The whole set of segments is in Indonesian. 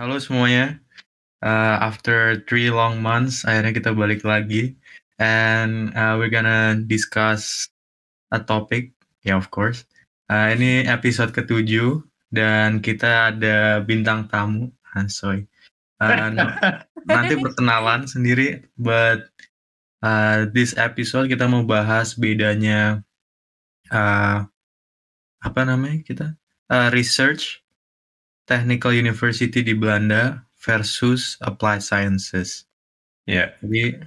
Halo semuanya. Uh, after three long months, akhirnya kita balik lagi, and uh, we're gonna discuss a topic, ya yeah, of course. Uh, ini episode ketujuh dan kita ada bintang tamu, Hansoy. Uh, nanti perkenalan sendiri, but uh, this episode kita mau bahas bedanya uh, apa namanya kita uh, research Technical University di Belanda versus Applied Sciences. Yeah. Jadi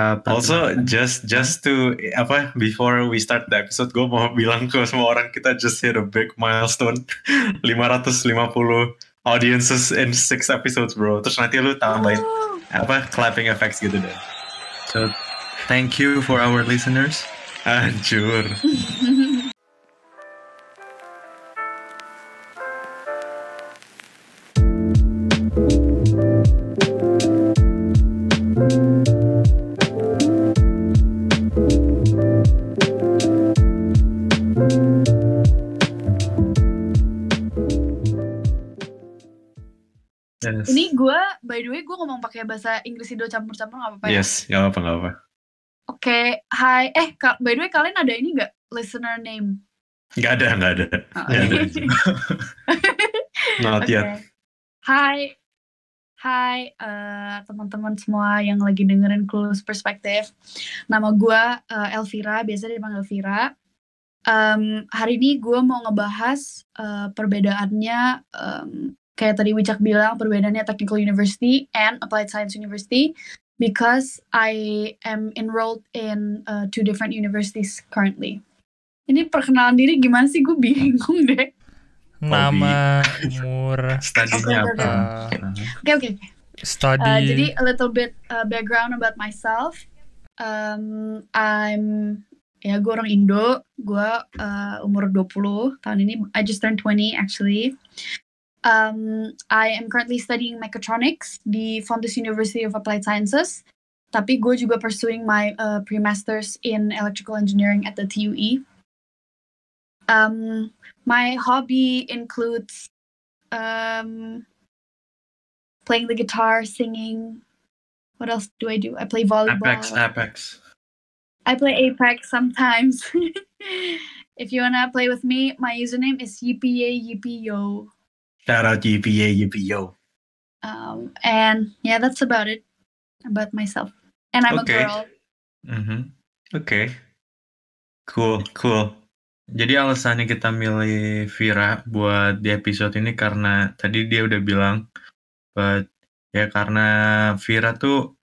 uh, also just just to apa before we start the episode gue mau bilang ke semua orang kita just hit a big milestone 550 audiences in six episodes bro. Terus nanti lu tambahin oh. apa clapping effects gitu deh. So thank you for our listeners. Anjur. by the way, gue ngomong pakai bahasa Inggris Indo campur-campur gak apa-apa ya? Yes, gak apa-apa, gak apa. Oke, okay, hai. Eh, by the way, kalian ada ini gak? Listener name? Gak ada, gak ada. Oh, gak ada. Not okay. yet. Hai. Hai uh, teman-teman semua yang lagi dengerin Clues Perspective. Nama gue uh, Elvira, biasa dipanggil Elvira. Um, hari ini gue mau ngebahas uh, perbedaannya um, kayak tadi Wicak bilang perbedaannya Technical University and Applied Science University because I am enrolled in uh, two different universities currently. Ini perkenalan diri gimana sih? Gue bingung deh. Nama, umur, studinya okay, apa? Oke oke. Study. Uh, jadi a little bit uh, background about myself. Um, I'm ya gue orang Indo. Gue uh, umur 20 tahun ini. I just turned 20 actually. Um, I am currently studying mechatronics di Fontys University of Applied Sciences. Tapi gue juga pursuing my uh, pre-masters in electrical engineering at the TUE. Um, my hobby includes um, playing the guitar, singing. What else do I do? I play volleyball. Apex, Apex. I play Apex sometimes. if you wanna play with me, my username is yippee yippee yo. Shout out UPA, UPO. Um, and yeah, that's about it about myself. And I'm okay. a girl. Mm-hmm. Oke. Okay. Cool, cool. Jadi alasannya kita milih Vira buat di episode ini karena tadi dia udah bilang, but ya karena Vira tuh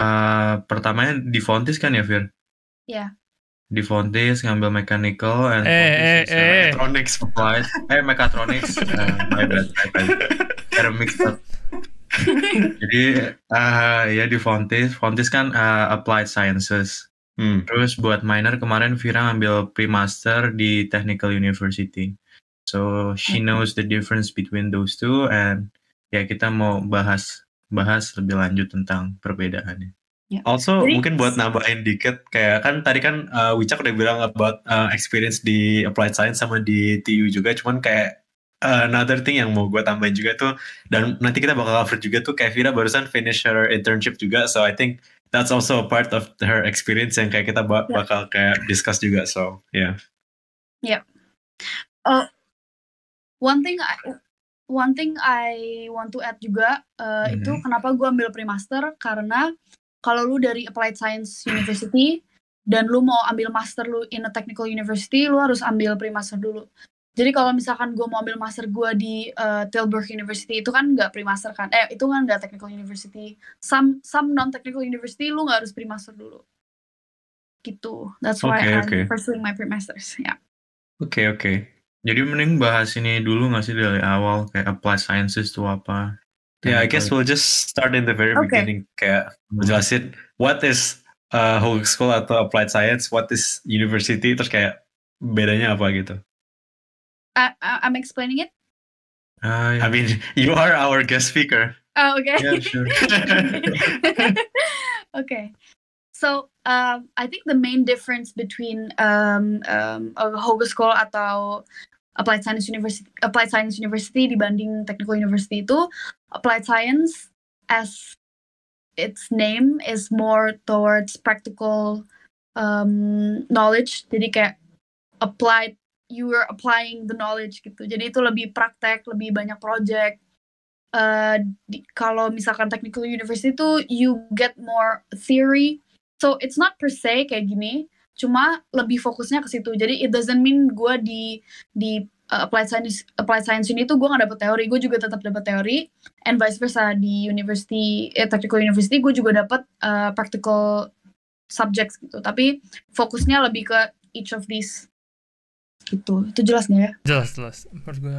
uh, pertamanya di Fontis kan ya Vir? Iya. Yeah di Fontis ngambil mechanical and eh, eh, eh. electronics applied eh mechatronics. Uh, my bad my bad. Mixed up. Jadi uh, ya di Fontis Fontis kan uh, applied sciences. Hmm. terus buat minor kemarin Vira ngambil pre-master di Technical University. So she knows the difference between those two and ya kita mau bahas bahas lebih lanjut tentang perbedaannya Yeah. Also Jadi, mungkin buat nambahin dikit kayak kan tadi kan uh, Wicak udah bilang about uh, experience di applied science sama di TU juga cuman kayak uh, another thing yang mau gue tambahin juga tuh dan nanti kita bakal cover juga tuh kayak Vira barusan finish her internship juga so I think that's also a part of her experience yang kayak kita ba yeah. bakal kayak discuss juga so yeah. Yeah. Uh, one thing I, one thing I want to add juga uh, mm -hmm. itu kenapa gue ambil pre-master karena kalau lu dari Applied Science University dan lu mau ambil master lu in a technical university, lu harus ambil pre-master dulu. Jadi kalau misalkan gue mau ambil master gue di uh, Tilburg University itu kan nggak pre-master kan? Eh itu kan nggak technical university. Some some non technical university lu nggak harus pre-master dulu. Gitu. That's why okay, I'm okay. pursuing my pre-masters. Ya. Yeah. Oke okay, oke. Okay. Jadi mending bahas ini dulu nggak sih dari awal kayak applied sciences itu apa? Yeah, I guess we'll just start in the very okay. beginning. Kayak menjelasin what is uh, school atau applied science, what is university, terus kayak bedanya apa gitu. I, I'm explaining it. Uh, yeah. I mean, you are our guest speaker. Oh, okay. Yeah, sure. okay. So, um, I think the main difference between um, um, a school atau applied science university applied science university dibanding technical university itu applied science as its name is more towards practical um, knowledge. Jadi kayak applied you are applying the knowledge gitu. Jadi itu lebih praktek lebih banyak project. Uh, di- kalau misalkan technical university itu you get more theory. So it's not per se kayak gini cuma lebih fokusnya ke situ. Jadi it doesn't mean gue di di uh, applied science applied science ini tuh gue nggak dapet teori. Gue juga tetap dapet teori. And vice versa di university eh, technical university gue juga dapet uh, practical subjects gitu. Tapi fokusnya lebih ke each of these. Gitu. Itu jelas nggak ya? Jelas jelas. Menurut gue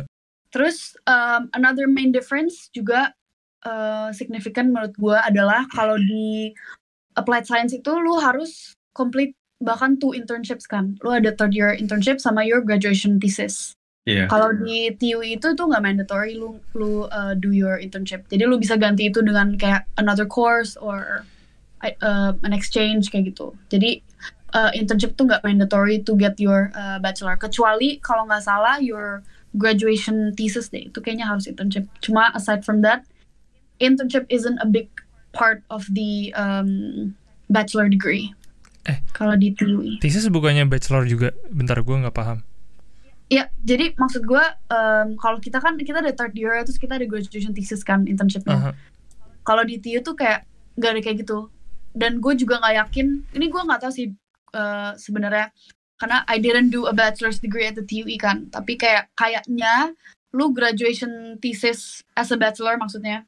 Terus um, another main difference juga uh, signifikan menurut gue adalah kalau di applied science itu lu harus complete bahkan two internships kan. Lu ada third year internship sama your graduation thesis. Iya. Kalau di TU itu tuh nggak mandatory lu lu uh, do your internship. Jadi lu bisa ganti itu dengan kayak another course or uh, an exchange kayak gitu. Jadi uh, internship tuh nggak mandatory to get your uh, bachelor. Kecuali kalau nggak salah your graduation thesis deh itu kayaknya harus internship. Cuma aside from that, internship isn't a big part of the um, bachelor degree. Eh. Kalau di TUI. thesis bukannya bachelor juga. Bentar gue nggak paham. Ya, jadi maksud gue um, kalau kita kan kita ada third year terus kita ada graduation thesis kan internshipnya. Aha. Kalau di TU tuh kayak gak ada kayak gitu. Dan gue juga nggak yakin. Ini gue nggak tahu sih uh, sebenarnya karena I didn't do a bachelor's degree at the TUI kan. Tapi kayak kayaknya lu graduation thesis as a bachelor maksudnya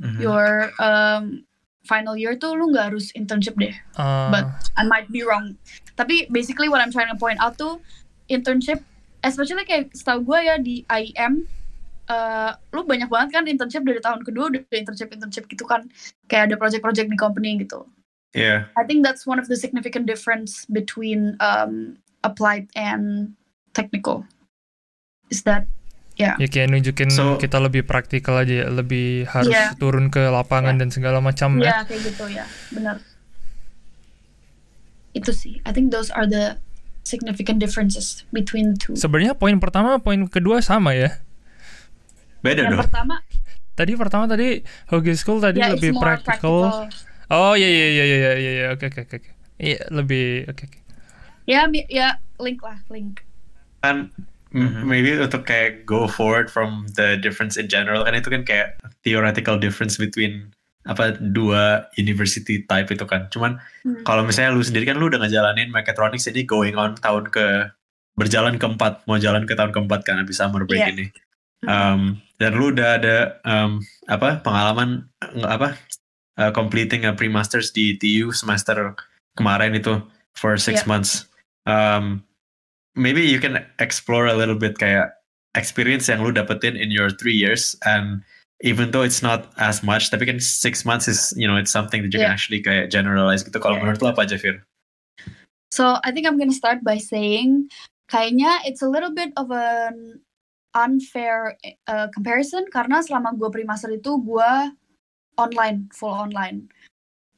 Mhm. your um, final year tuh lu nggak harus internship deh. Ah, But I might be wrong. Tapi basically what I'm trying to point out tuh internship, especially kayak setahu gue ya di IEM, uh, lu banyak banget kan internship dari tahun kedua udah internship internship gitu kan, kayak ada project-project di company gitu. Iya. I think that's one of the significant difference between um, applied and technical. Is that ya kayak nunjukin So- kita lebih praktikal aja ya, lebih harus Iya. turun ke lapangan dan segala macam ya. ya kayak gitu ya, benar. Itu sih. I think those are the significant differences between the two. Sebenarnya poin pertama, poin kedua sama ya. Beda Yang dong. pertama Tadi pertama tadi Hoge School tadi ya lebih more practical. Oh iya iya iya iya iya iya oke oke oke. oke. Iya lebih oke oke. Ya, mi- ya link lah, link. kan m- maybe untuk kayak go forward from the difference in general kan itu kan kayak theoretical difference between apa dua university type itu kan cuman Hmm. kalau misalnya lu sendiri kan lu udah ngejalanin mechatronics ini going on tahun ke berjalan keempat mau jalan ke tahun keempat kan habis summer break Iya. ini Hmm. Um, dan lu udah ada um, apa pengalaman apa uh, completing a pre-masters di TU semester kemarin itu for six Iya. months. Um, maybe you can explore a little bit kayak experience yang lu dapetin in your three years and even though it's not as much tapi kan six months is you know it's something that you can Yeah. actually kayak generalize gitu kalau Yeah. menurut lu apa aja Fir? So I think I'm gonna start by saying, kayaknya it's a little bit of an unfair uh, comparison karena selama gue pre-master itu gue online, full online.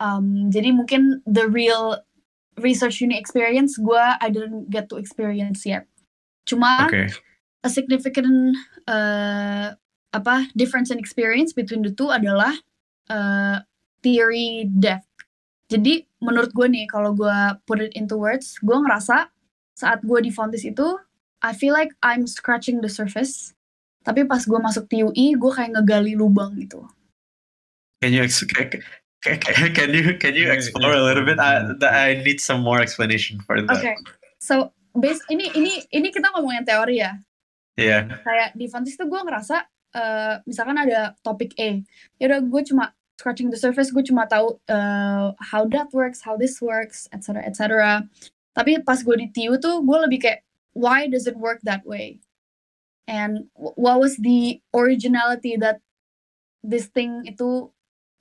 Um, jadi mungkin the real research uni experience gue I didn't get to experience yet. Cuma Oke. a significant uh, apa difference in experience between the two adalah uh, theory depth. Jadi menurut gue nih kalau gue put it into words, gue ngerasa saat gue di Fontis itu, I feel like I'm scratching the surface. Tapi pas gue masuk TUI, gue kayak ngegali lubang gitu. Can you can you can you explore a little bit? I, I need some more explanation for that. Oke, so base ini ini ini kita ngomongin teori ya. Yeah. kayak di Fontis tuh gue ngerasa eh, misalkan ada topik A ya udah gue cuma scratching the surface gue cuma tahu eh, how that works how this works etc etc tapi pas gue di TU tuh gue lebih kayak why does it work that way and wh- what was the originality that this thing itu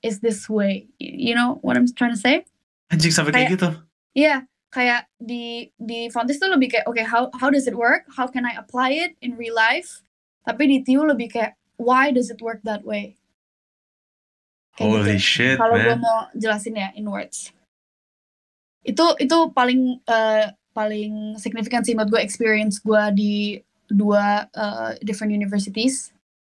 is this way you know what I'm trying to say Anjing sampai kayak Kayak- gitu. Iya, kayak di di Fontis tuh lebih kayak oke how how does it work? How can I apply it in real life? Tapi di TU lebih kayak why does it work that way? Kayak Holy gitu. shit, Kalau gue mau jelasin ya in words. Itu itu paling eh, paling signifikan sih menurut gue experience gue di dua uh, different universities.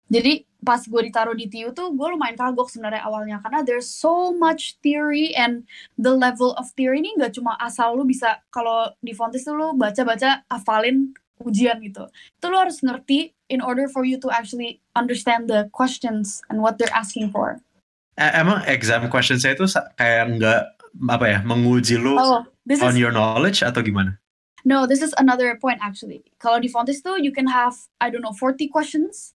Jadi pas gue ditaruh di TU tuh gue lumayan kagok sebenarnya awalnya karena there's so much theory and the level of theory ini nggak cuma asal lu bisa kalau di Fontis tuh lu baca-baca hafalin ujian gitu. Itu lu harus ngerti in order for you to actually understand the questions and what they're asking for. E- emang exam question saya itu kayak nggak apa ya menguji lu Oh, this on is your knowledge atau gimana? No, this is another point actually. Kalau di Fontis tuh you can have I don't know 40 questions.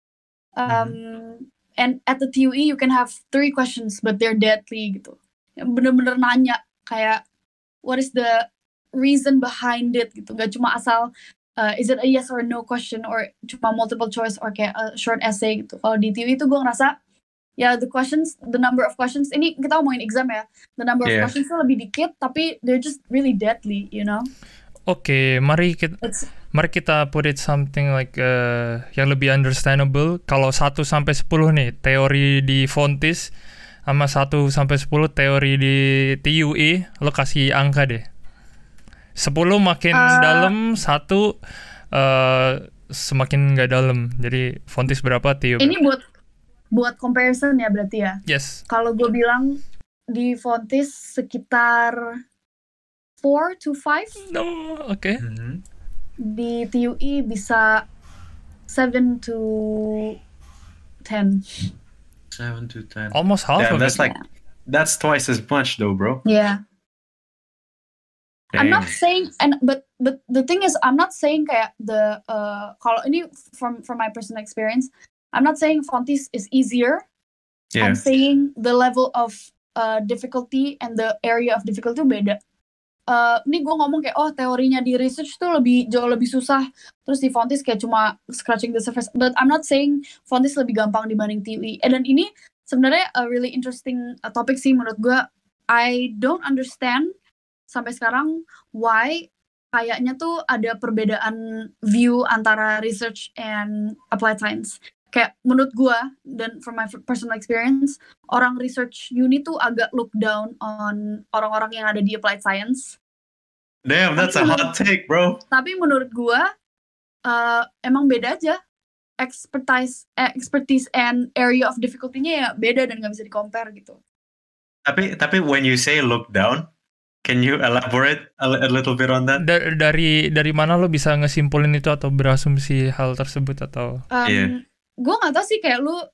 Um and at the TUE you can have three questions but they're deadly gitu. Yang Bener-bener nanya kayak what is the reason behind it gitu. Gak cuma asal uh, is it a yes or no question or cuma multiple choice or kayak a short essay gitu. Kalau di TUE itu gue ngerasa ya the questions, the number of questions ini kita ngomongin exam ya. The number of Yeah. questions tuh lebih dikit tapi they're just really deadly, you know. Oke, mari kita It's mari kita put it something like eh, yang lebih understandable. Kalau 1 sampai 10 nih teori di Fontis sama 1 sampai 10 teori di TUI, lo kasih angka deh. 10 makin Eh. dalam, 1 eh, semakin nggak dalam. Jadi Fontis berapa, TUI ini berapa? buat buat comparison ya berarti ya. Yes. Kalau gue bilang di Fontis sekitar 4 to 5, No, oke. Mhm. Di TUI bisa 7 to 10. Seven to ten. Almost half Damn, of that's it. like that's twice as much though, bro. Yeah. I'm not saying and but but the thing is I'm not saying kayak the uh kalau ini from from my personal experience, I'm not saying Fontis is easier. Yeah. I'm saying the level of uh, difficulty and the area of difficulty itu beda. Uh, ini gue ngomong kayak oh teorinya di research tuh lebih jauh lebih susah. Terus di Fontis kayak cuma scratching the surface. But I'm not saying Fontis lebih gampang dibanding TUI. Eh, dan ini sebenarnya a really interesting uh, topic sih menurut gue. I don't understand sampai sekarang why kayaknya tuh ada perbedaan view antara research and applied science. Kayak menurut gua dan from my personal experience, orang research uni tuh agak look down on orang-orang yang ada di applied science. Damn, that's a hot take, bro. Tapi menurut gua uh, emang beda aja. Expertise, eh, expertise and area of difficulty-nya ya beda dan nggak bisa di-compare gitu. Tapi tapi when you say look down, can you elaborate a, li- a little bit on that? Da- dari dari mana lo bisa ngesimpulin itu atau berasumsi hal tersebut atau Um, Iya. Gue nggak tahu sih kayak lu uh,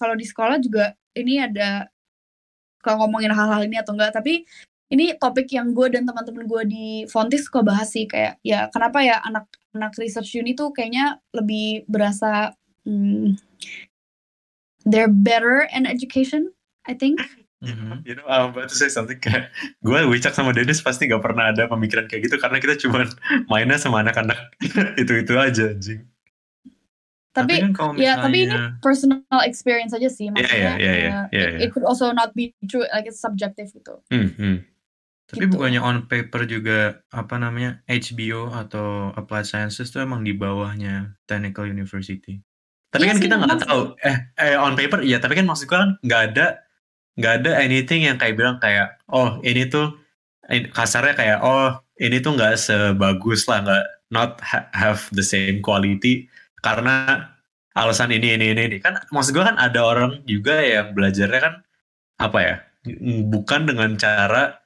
kalau di sekolah juga ini ada kalau ngomongin hal-hal ini atau enggak. Tapi ini topik yang gue dan teman-teman gue di Fontis suka bahas sih kayak ya kenapa ya anak-anak research uni tuh kayaknya lebih berasa hmm, they're better in education, I think. Mhm. You know, I'm about to say something kayak gue, Wicak sama Dennis pasti gak pernah ada pemikiran kayak gitu karena kita cuma mainnya sama anak-anak itu-itu aja anjing. Tapi, kan kalau ya tapi ini misalnya- personal experience aja sih Iya, maksudnya. iya, iya, iya, uh, iya, it, iya. it could also not be true, like it's subjective gitu. Hmm, hmm. Tapi gitu. bukannya on paper juga apa namanya HBO atau Applied Sciences itu emang di bawahnya Technical University. Tapi Iya kan sih, kita nggak tahu. Eh, eh, on paper iya. Tapi kan maksud gue kan nggak ada nggak ada anything yang kayak bilang kayak oh ini tuh in- kasarnya kayak oh ini tuh nggak sebagus lah nggak not ha- have the same quality karena alasan ini ini ini ini kan maksud gue kan ada orang juga yang belajarnya kan apa ya bukan dengan cara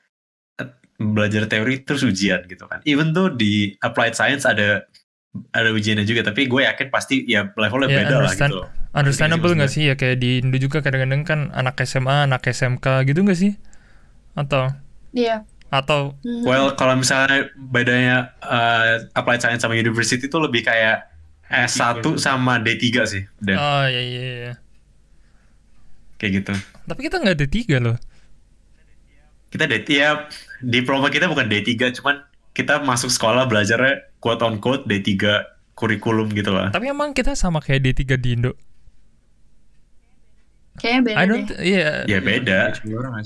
belajar teori terus ujian gitu kan even tuh di applied science ada ada ujiannya juga tapi gue yakin pasti ya levelnya Ya, beda lah gitu loh. understandable nggak sih ya kayak di Indo juga kadang-kadang kan anak SMA, anak SMK gitu nggak sih? Atau Iya. atau Mhm. Well, kalau misalnya bedanya uh, applied science sama university itu lebih kayak S1 sama D3 sih, dan oh iya iya iya. kayak gitu. Tapi kita nggak ada tiga loh. Kita D3 ya diploma kita bukan D3, cuman kita masuk sekolah belajarnya quote on quote D3 kurikulum gitu lah. Tapi emang kita sama kayak D3 di Indo. Kayaknya beda I deh. don't iya. Ya beda.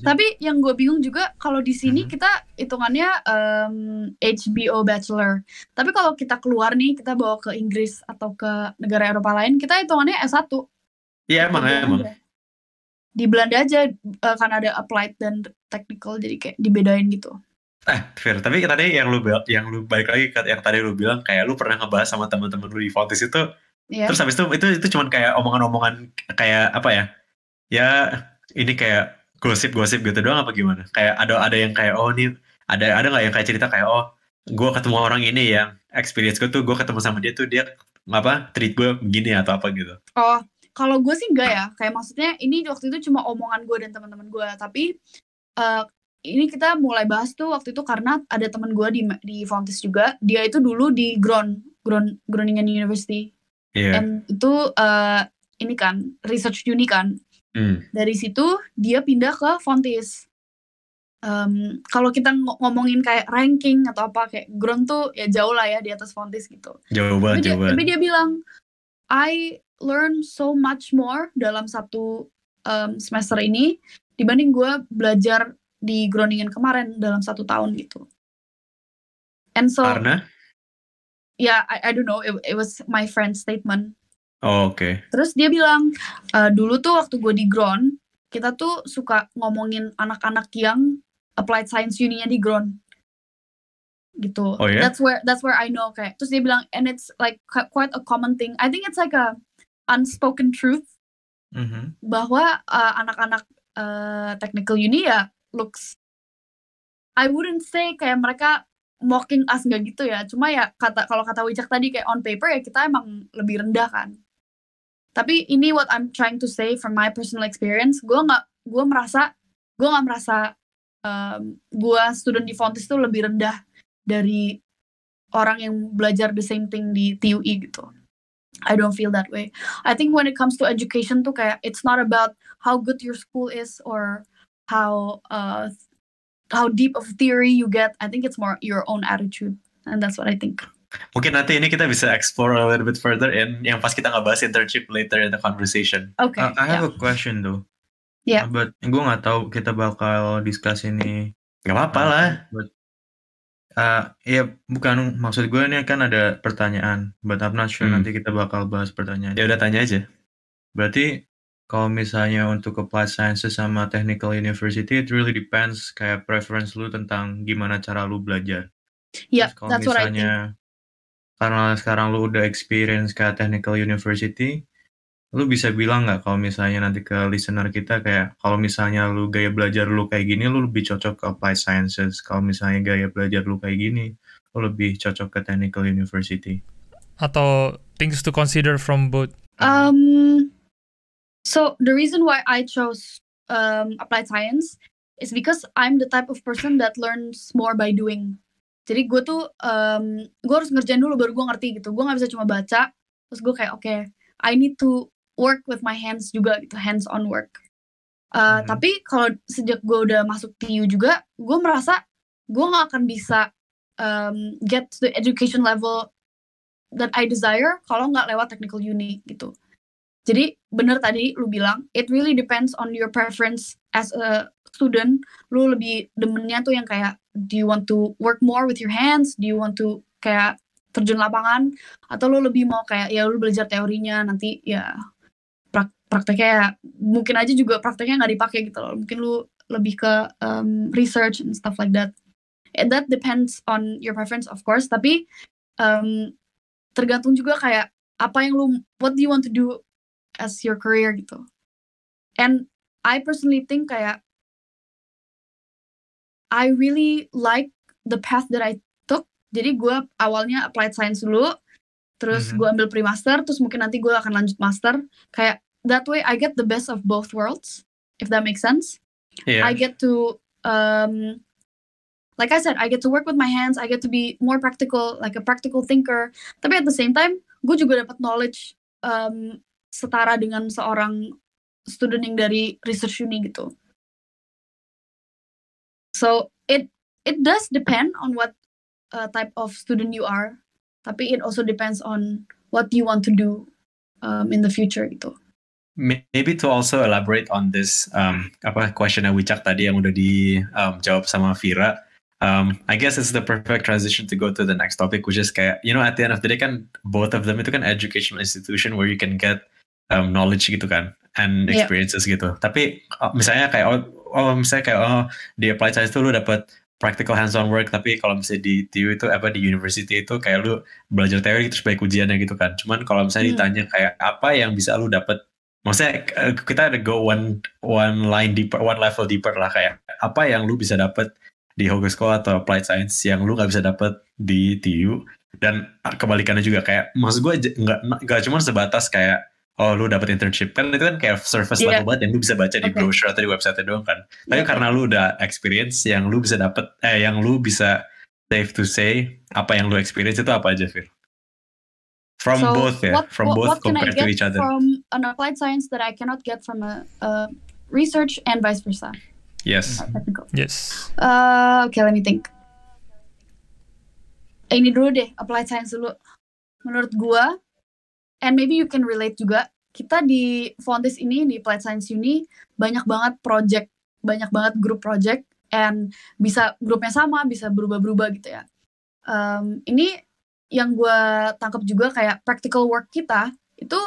Tapi yang gue bingung juga kalau di sini Mhm. kita hitungannya um, HBO Bachelor. Tapi kalau kita keluar nih, kita bawa ke Inggris atau ke negara Eropa lain, kita hitungannya S1. Iya emang Di emang. Belanda. Di Belanda aja uh, karena ada applied dan technical jadi kayak dibedain gitu. Eh, Fir, tapi tadi yang lu yang lu balik lagi ke yang tadi lu bilang kayak lu pernah ngebahas sama teman-teman lu di Fontis itu, ya terus habis itu itu itu cuman kayak omongan-omongan kayak apa ya? Ya ini kayak gosip-gosip gitu doang apa gimana? Kayak ada ada yang kayak oh nih ada ada nggak yang kayak cerita kayak oh gue ketemu orang ini yang experience gue tuh gue ketemu sama dia tuh dia apa treat gue begini atau apa gitu. Oh, kalau gue sih enggak ya. Kayak maksudnya ini waktu itu cuma omongan gue dan teman-teman gue. Tapi eh, ini kita mulai bahas tuh waktu itu karena ada teman gue di di Fontis juga. Dia itu dulu di Gron, Gron Groningen University. Iya. Dan itu eh, ini kan research uni kan. Hmm. Dari situ dia pindah ke Fontis. Em, kalau kita ng- ngomongin kayak ranking atau apa kayak Gron tuh ya jauh lah ya di atas Fontis gitu. Jauh banget, jauh banget. tapi dia bilang, I learn so much more dalam satu um, semester ini dibanding gue belajar di Groningen kemarin dalam satu tahun gitu. And so, Karena yeah, I, I don't know, it, it was my friend's statement. oh, oke. Terus dia bilang, "Eh, dulu tuh waktu gue di Gron, kita tuh suka ngomongin anak-anak yang applied science uninya di Gron. Gitu. Oh, ya? That's where that's where I know kayak. Terus dia bilang, and it's like qui- quite a common thing. I think it's like a unspoken truth Mhm. bahwa uh, anak-anak uh, technical uni ya looks I wouldn't say kayak mereka mocking us nggak gitu ya. Cuma ya kata kalau kata Wijak tadi kayak on paper ya kita emang lebih rendah kan. Tapi ini what I'm trying to say from my personal experience gue nggak gue merasa gue nggak merasa um, gue student di Fontis tuh lebih rendah dari orang yang belajar the same thing di TUI gitu I don't feel that way I think when it comes to education tuh kayak it's not about how good your school is or how uh how deep of theory you get. I think it's more your own attitude, and that's what I think. Mungkin nanti ini kita bisa explore a little bit further in yang pas kita ngebahas internship later in the conversation. Okay. Uh, I have yeah. a question though. Yeah. But gue nggak tahu kita bakal discuss ini. Gak apa-apa lah. But, uh, ya bukan maksud gue ini kan ada pertanyaan. But I'm not sure Hmm. nanti kita bakal bahas pertanyaan. Ya udah tanya aja. Berarti kalau misalnya untuk applied sciences sama technical university, it really depends kayak preference lu tentang gimana cara lu belajar. yeah, Terus kalau that's what I think. misalnya karena sekarang lu udah experience kayak technical university, lu bisa bilang nggak kalau misalnya nanti ke listener kita kayak kalau misalnya lu gaya belajar lu kayak gini, lu lebih cocok ke applied sciences. Kalau misalnya gaya belajar lu kayak gini, lu lebih cocok ke technical university. Atau things to consider from both. Um, so the reason why I chose um, applied science is because I'm the type of person that learns more by doing. Jadi gue tuh, um, gue harus ngerjain dulu baru gue ngerti gitu. Gue nggak bisa cuma baca, terus gue kayak oke, I need to work with my hands juga gitu, hands on work. Uh, Mhm. Tapi kalau sejak gue udah masuk TU juga, gue merasa gue nggak akan bisa um, get to the education level that I desire kalau nggak lewat technical uni gitu. Jadi bener tadi lu bilang, it really depends on your preference as a student. Lu lebih demennya tuh yang kayak, do you want to work more with your hands? Do you want to kayak terjun lapangan? Atau lu lebih mau kayak ya lu belajar teorinya nanti ya prakteknya ya, mungkin aja juga prakteknya nggak dipakai gitu loh. Mungkin lu lebih ke um, research and stuff like that. And that depends on your preference of course. Tapi um, tergantung juga kayak apa yang lu what do you want to do as your career gitu. And I personally think kayak I really like the path that I took. Jadi gue awalnya applied science dulu, terus Mhm. gue ambil pre-master, terus mungkin nanti gue akan lanjut master. Kayak that way I get the best of both worlds, if that makes sense. Iya. I get to um like I said, I get to work with my hands, I get to be more practical, like a practical thinker. Tapi at the same time, gue juga dapat knowledge um, setara dengan seorang student yang dari research uni gitu. So it it does depend on what uh, type of student you are. Tapi it also depends on what you want to do um, in the future gitu. May- Maybe to also elaborate on this um, apa question Wicak tadi yang udah dijawab sama Vira. Um, I guess it's the perfect transition to go to the next topic, which is kayak you know at the end of the day kan both of them itu kan educational institution where you can get um, knowledge gitu kan and Yeah. experiences gitu. Tapi uh, misalnya kayak oh, oh misalnya kayak oh di applied science tuh lu dapat practical hands-on work tapi kalau misalnya di TU itu apa di university itu kayak lu belajar teori terus baik ujiannya gitu kan cuman kalau misalnya Hmm. ditanya kayak apa yang bisa lu dapat maksudnya eh, kita ada go one one line deeper one level deeper lah kayak apa yang lu bisa dapat di Hogwarts School atau Applied Science yang lu nggak bisa dapat di TU dan kebalikannya juga kayak maksud gue nggak nggak cuma sebatas kayak oh lu dapat internship kan itu kan kayak surface Iya. level banget yang lu bisa baca di Oke. brochure atau di website doang kan tapi Iya. karena lu udah experience yang lu bisa dapat eh yang lu bisa safe to say apa yang lu experience itu apa aja Fir? From So, both ya, what, from what, both what can I compared to get each other. from an applied science that I cannot get from a, a research and vice versa? Yes. Technical. Yes. Uh, okay, let me think. Eh, Ini dulu deh, applied science dulu. Menurut gua, and maybe you can relate juga, kita di Fontis ini, di applied science uni, banyak banget project, banyak banget grup project, and bisa grupnya sama, bisa berubah-berubah gitu ya. Um, ini yang gua tangkap juga kayak practical work kita, itu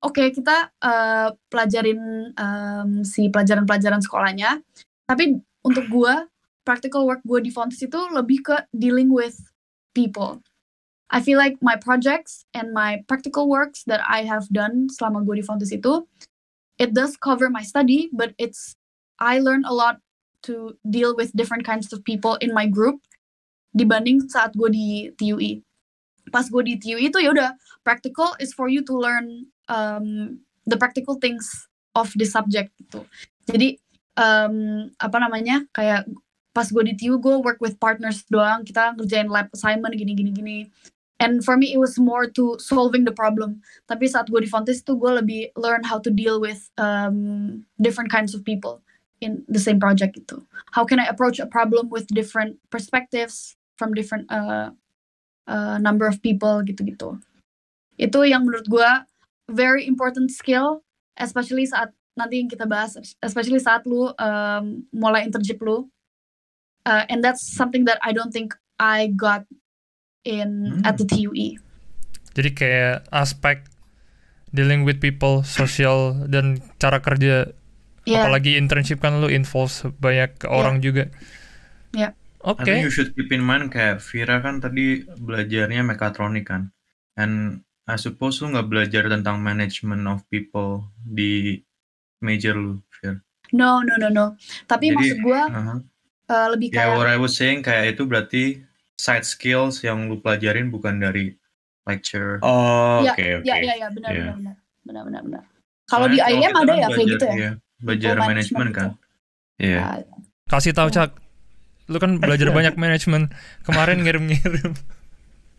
oke kita uh, pelajarin um, si pelajaran-pelajaran sekolahnya, tapi untuk gua practical work gue di Fontis itu lebih ke dealing with people. I feel like my projects and my practical works that I have done selama gue di Fontis itu, it does cover my study, but it's I learn a lot to deal with different kinds of people in my group dibanding saat gue di TUI. Pas gue di TUI itu ya udah practical is for you to learn um, the practical things of the subject gitu. Jadi um, apa namanya kayak pas gue di TU gue work with partners doang kita ngerjain lab assignment gini gini gini. And for me it was more to solving the problem. Tapi saat gue di Fontis tuh gue lebih learn how to deal with um, different kinds of people in the same project itu how can I approach a problem with different perspectives from different uh, uh, number of people gitu-gitu itu yang menurut gue very important skill especially saat nanti yang kita bahas especially saat lu um, mulai internship lu uh, and that's something that I don't think I got in Hmm. at the. TUE Jadi kayak aspek dealing with people, sosial dan cara kerja. yeah Apalagi internship kan lu involve banyak orang juga. Yeah. Oke. I think you should keep in mind kayak Vira kan tadi belajarnya mekatronik kan. And I suppose lu nggak belajar tentang management of people di major lu, Vir. no no no no tapi Jadi, maksud gue Aha. uh, lebih Ya, kayak what I was saying kayak itu berarti side skills yang lu pelajarin bukan dari lecture. Oh, Ya, oke oke. ya ya ya benar Iya. benar benar benar benar benar kalau di IM kita ada kan ya kayak gitu ya iya, belajar manajemen management kan. Iya. Ah, Kasih tahu. Cak. Lu kan belajar banyak manajemen. Kemarin ngirim-ngirim.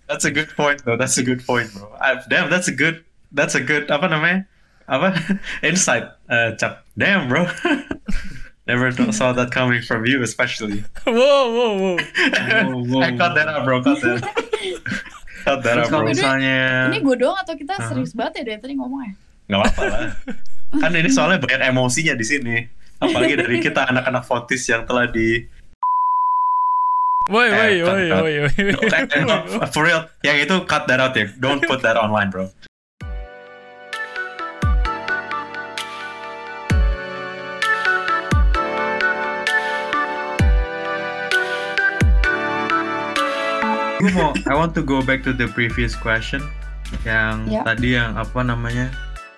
That's a good point though. That's a good point, bro. I, damn, that's a good that's a good apa namanya? Apa? Insight. Uh, Cap. Damn, bro. Never saw that coming from you especially. wow, wow, wow. wow, I cut that out, bro. Cut that. cut that out, bro. Ini- misalnya ini gue doang atau kita Aha. serius banget ya dari tadi ngomongnya Gak apa-apa lah. Kan ini soalnya banyak emosinya di sini. Apalagi dari kita anak-anak Fontis yang telah di Woi, woi, Eh, woi, woi, woi. For real, yang itu cut that out ya. Don't put that online, bro. gue mau I want to go back to the previous question yang Ya. tadi yang apa namanya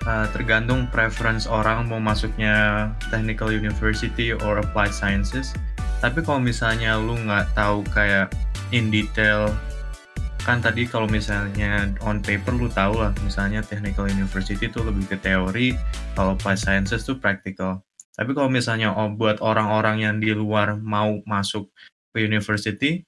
uh, tergantung preference orang mau masuknya technical university or applied sciences tapi kalau misalnya lu nggak tahu kayak in detail kan tadi kalau misalnya on paper lu tahu lah misalnya technical university itu lebih ke teori kalau applied sciences tuh practical tapi kalau misalnya oh, buat orang-orang yang di luar mau masuk ke university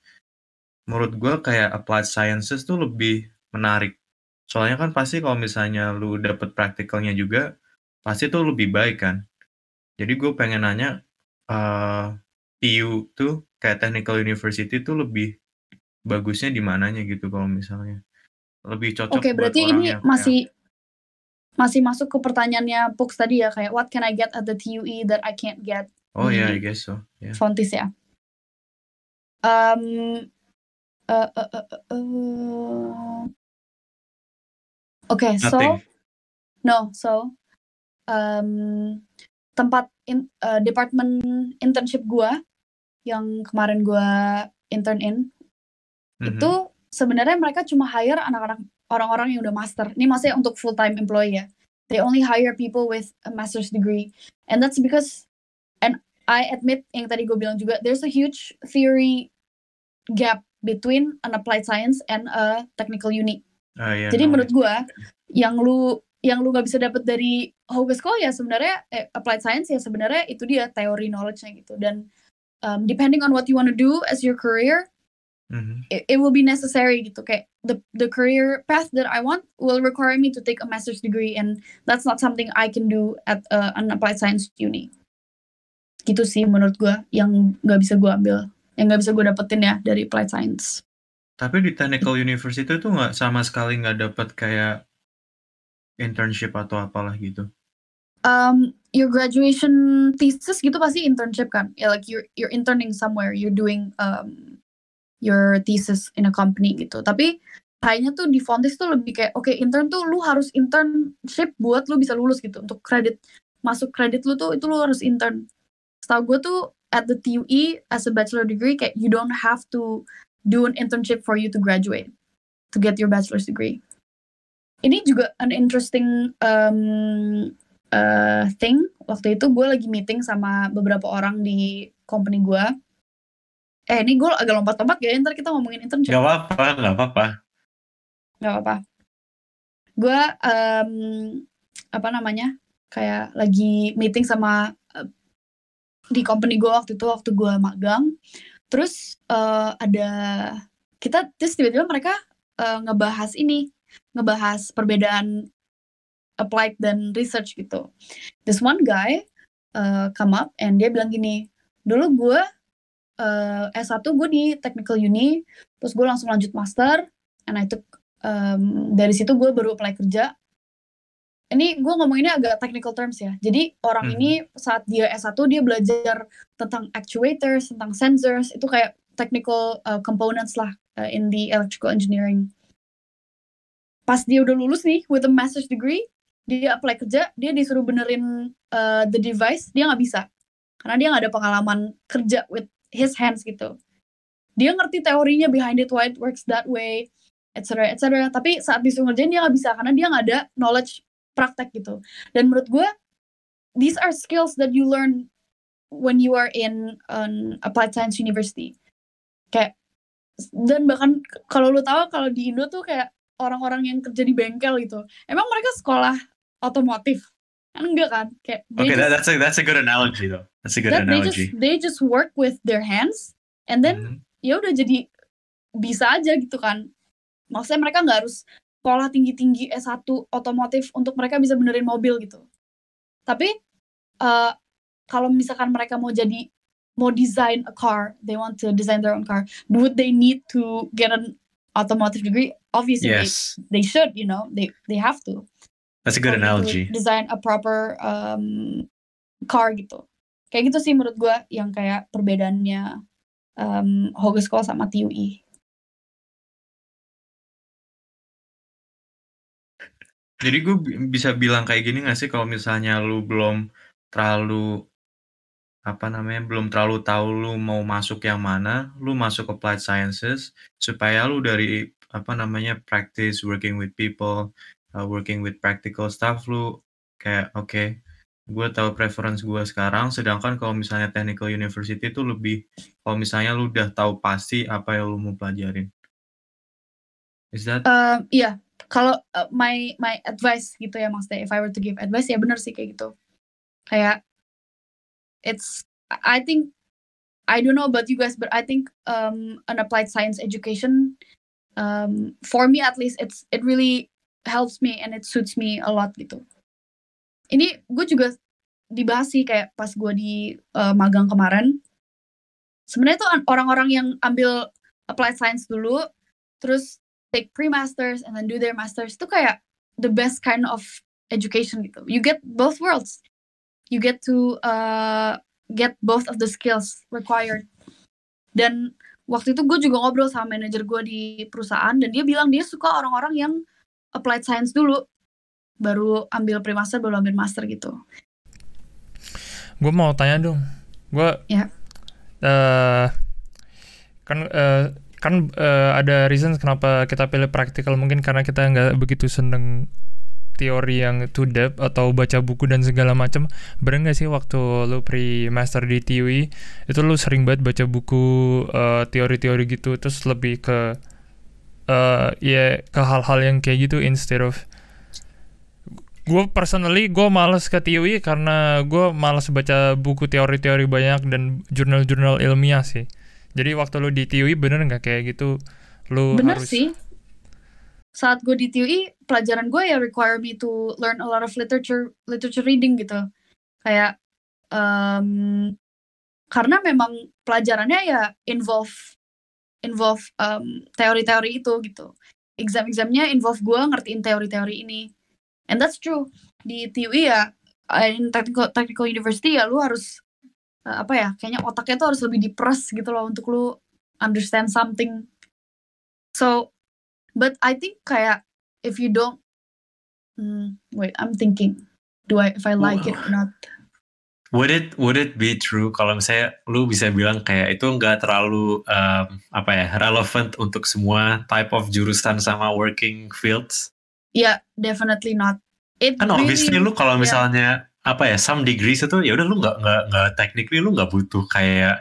menurut gue kayak applied sciences tuh lebih menarik. Soalnya kan pasti kalau misalnya lu dapet praktikalnya juga, pasti tuh lebih baik kan. Jadi gue pengen nanya, eh TU tuh kayak technical university tuh lebih bagusnya di mananya gitu kalau misalnya. Lebih cocok Oke, buat berarti orang ini yang kayak- masih masih masuk ke pertanyaannya Pux tadi ya kayak what can I get at the TUE that I can't get Oh ya, di I guess so. Yeah. Fontis ya. Um, uh, uh, uh, uh. Oke, so Nothing. no, so um, tempat in, uh, department internship gua yang kemarin gue intern in Mhm. itu sebenarnya mereka cuma hire anak-anak orang-orang yang udah master. Ini maksudnya untuk full time employee ya. They only hire people with a master's degree, and that's because, and I admit yang tadi gue bilang juga, there's a huge theory gap between an applied science and a technical uni. Ah, iya, Jadi no, menurut gue, yang lu yang lu nggak bisa dapet dari Hogeschool School ya sebenarnya eh, applied science ya sebenarnya itu dia teori knowledge-nya gitu. Dan um, depending on what you want to do as your career Mhm. it, it will be necessary gitu. Kayak the the career path that I want will require me to take a master's degree and that's not something I can do at uh, an applied science uni. Gitu sih menurut gua yang nggak bisa gua ambil yang nggak bisa gua dapetin ya dari applied science. Tapi di technical university tuh nggak sama sekali nggak dapat kayak internship atau apalah gitu. um, your graduation thesis gitu pasti internship kan? Ya like you're you're interning somewhere you're doing um, your thesis in a company gitu. Tapi kayaknya tuh di Fontis tuh lebih kayak oke intern tuh lu harus internship buat lu bisa lulus gitu. Untuk kredit masuk kredit lu tuh itu lu harus intern. Setahu gue tuh at the TUE as a bachelor degree kayak you don't have to do an internship for you to graduate to get your bachelor's degree ini juga an interesting um, uh, thing. Waktu itu gue lagi meeting sama beberapa orang di company gue. Eh ini gue agak lompat-lompat ya. Ntar kita ngomongin internship. Gak apa-apa, gak apa-apa. nggak apa-apa. Gue um, apa namanya kayak lagi meeting sama uh, di company gue waktu itu waktu gue magang. Terus uh, ada kita terus tiba-tiba mereka uh, ngebahas ini ngebahas perbedaan applied dan research gitu. This one guy uh, come up and dia bilang gini dulu gue uh, S1 gue di technical uni terus gue langsung lanjut master and I took um, dari situ gue baru apply kerja. Ini gue ngomonginnya agak technical terms ya. Jadi orang Mhm. ini saat dia S1 dia belajar tentang actuators tentang sensors itu kayak technical uh, components lah uh, in the electrical engineering pas dia udah lulus nih with a master's degree dia apply kerja dia disuruh benerin uh, the device dia nggak bisa. Karena dia nggak ada pengalaman kerja with his hands gitu. Dia ngerti teorinya behind it why it works that way etc etc tapi saat disuruh ngerjain dia nggak bisa karena dia nggak ada knowledge praktek gitu. Dan menurut gue these are skills that you learn when you are in an applied science university. Kayak dan bahkan kalau lu tahu kalau di Indo tuh kayak orang-orang yang kerja di bengkel gitu emang mereka sekolah otomotif kan enggak kan kayak they Okay, that, that's a that's a good analogy though. That's a good that they just analogy. they just work with their hands and then Mhm. ya udah jadi bisa aja gitu kan maksudnya mereka nggak harus sekolah tinggi-tinggi S1 otomotif untuk mereka bisa benerin mobil gitu tapi eh, kalau misalkan mereka mau jadi mau design a car they want to design their own car would they need to get an automotive degree obviously they, Yes, they should you know they they have to that's a good analogy. design a proper um, car gitu kayak gitu sih menurut gue yang kayak perbedaannya um, Hogeschool sama E. TUI Jadi gue bi- bisa bilang kayak gini gak sih kalau misalnya lu belum terlalu apa namanya belum terlalu tahu lu mau masuk yang mana, lu masuk applied sciences supaya lu dari apa namanya practice working with people, uh, working with practical stuff lu kayak oke, gue tahu preference gue sekarang. Sedangkan kalau misalnya technical university itu lebih kalau misalnya lu udah tahu pasti apa yang lu mau pelajarin. Is that Um, iya kalau uh, my my advice gitu ya maksudnya if I were to give advice ya bener sih kayak gitu kayak it's I think I don't know about you guys but I think um, an applied science education um, for me at least it's it really helps me and it suits me a lot gitu ini gue juga dibahas sih kayak pas gue di uh, magang kemarin sebenarnya tuh an- orang-orang yang ambil applied science dulu terus take pre-masters and then do their masters itu kayak the best kind of education gitu. You get both worlds. You get to uh, get both of the skills required. Dan waktu itu gue juga ngobrol sama manajer gue di perusahaan dan dia bilang dia suka orang-orang yang applied science dulu baru ambil pre-master baru ambil master gitu. Gue mau tanya dong. Gue Ya. eh kan eh, kan eh, ada reason kenapa kita pilih practical mungkin karena kita nggak begitu seneng teori yang to depth atau baca buku dan segala macam bener nggak sih waktu lu pre-master di TUI itu lu sering banget baca buku eh, teori-teori gitu terus lebih ke eh ya ke hal-hal yang kayak gitu instead of gue personally gue males ke TUI karena gue males baca buku teori-teori banyak dan jurnal-jurnal ilmiah sih jadi waktu lu di TUI bener nggak kayak gitu lu Bener harus sih. Saat gue di TUI, pelajaran gue ya require me to learn a lot of literature literature reading gitu. Kayak em, karena memang pelajarannya ya involve involve em, teori-teori itu gitu. Exam-examnya involve gue ngertiin teori-teori ini. And that's true. Di TUI ya, uh, in technical technical university ya lu harus uh, apa ya? Kayaknya otaknya tuh harus lebih diperas gitu loh untuk lu understand something. So, but I think kayak if you don't, hmm, wait, I'm thinking, do I if I like it or not? Would it would it be true kalau misalnya lu bisa bilang kayak itu nggak terlalu um, apa ya relevant untuk semua type of jurusan sama working fields? Yeah, definitely not. It Kan obviously really, lu kalau yeah. misalnya apa ya some degrees itu ya udah lu nggak nggak nggak technically lu nggak butuh kayak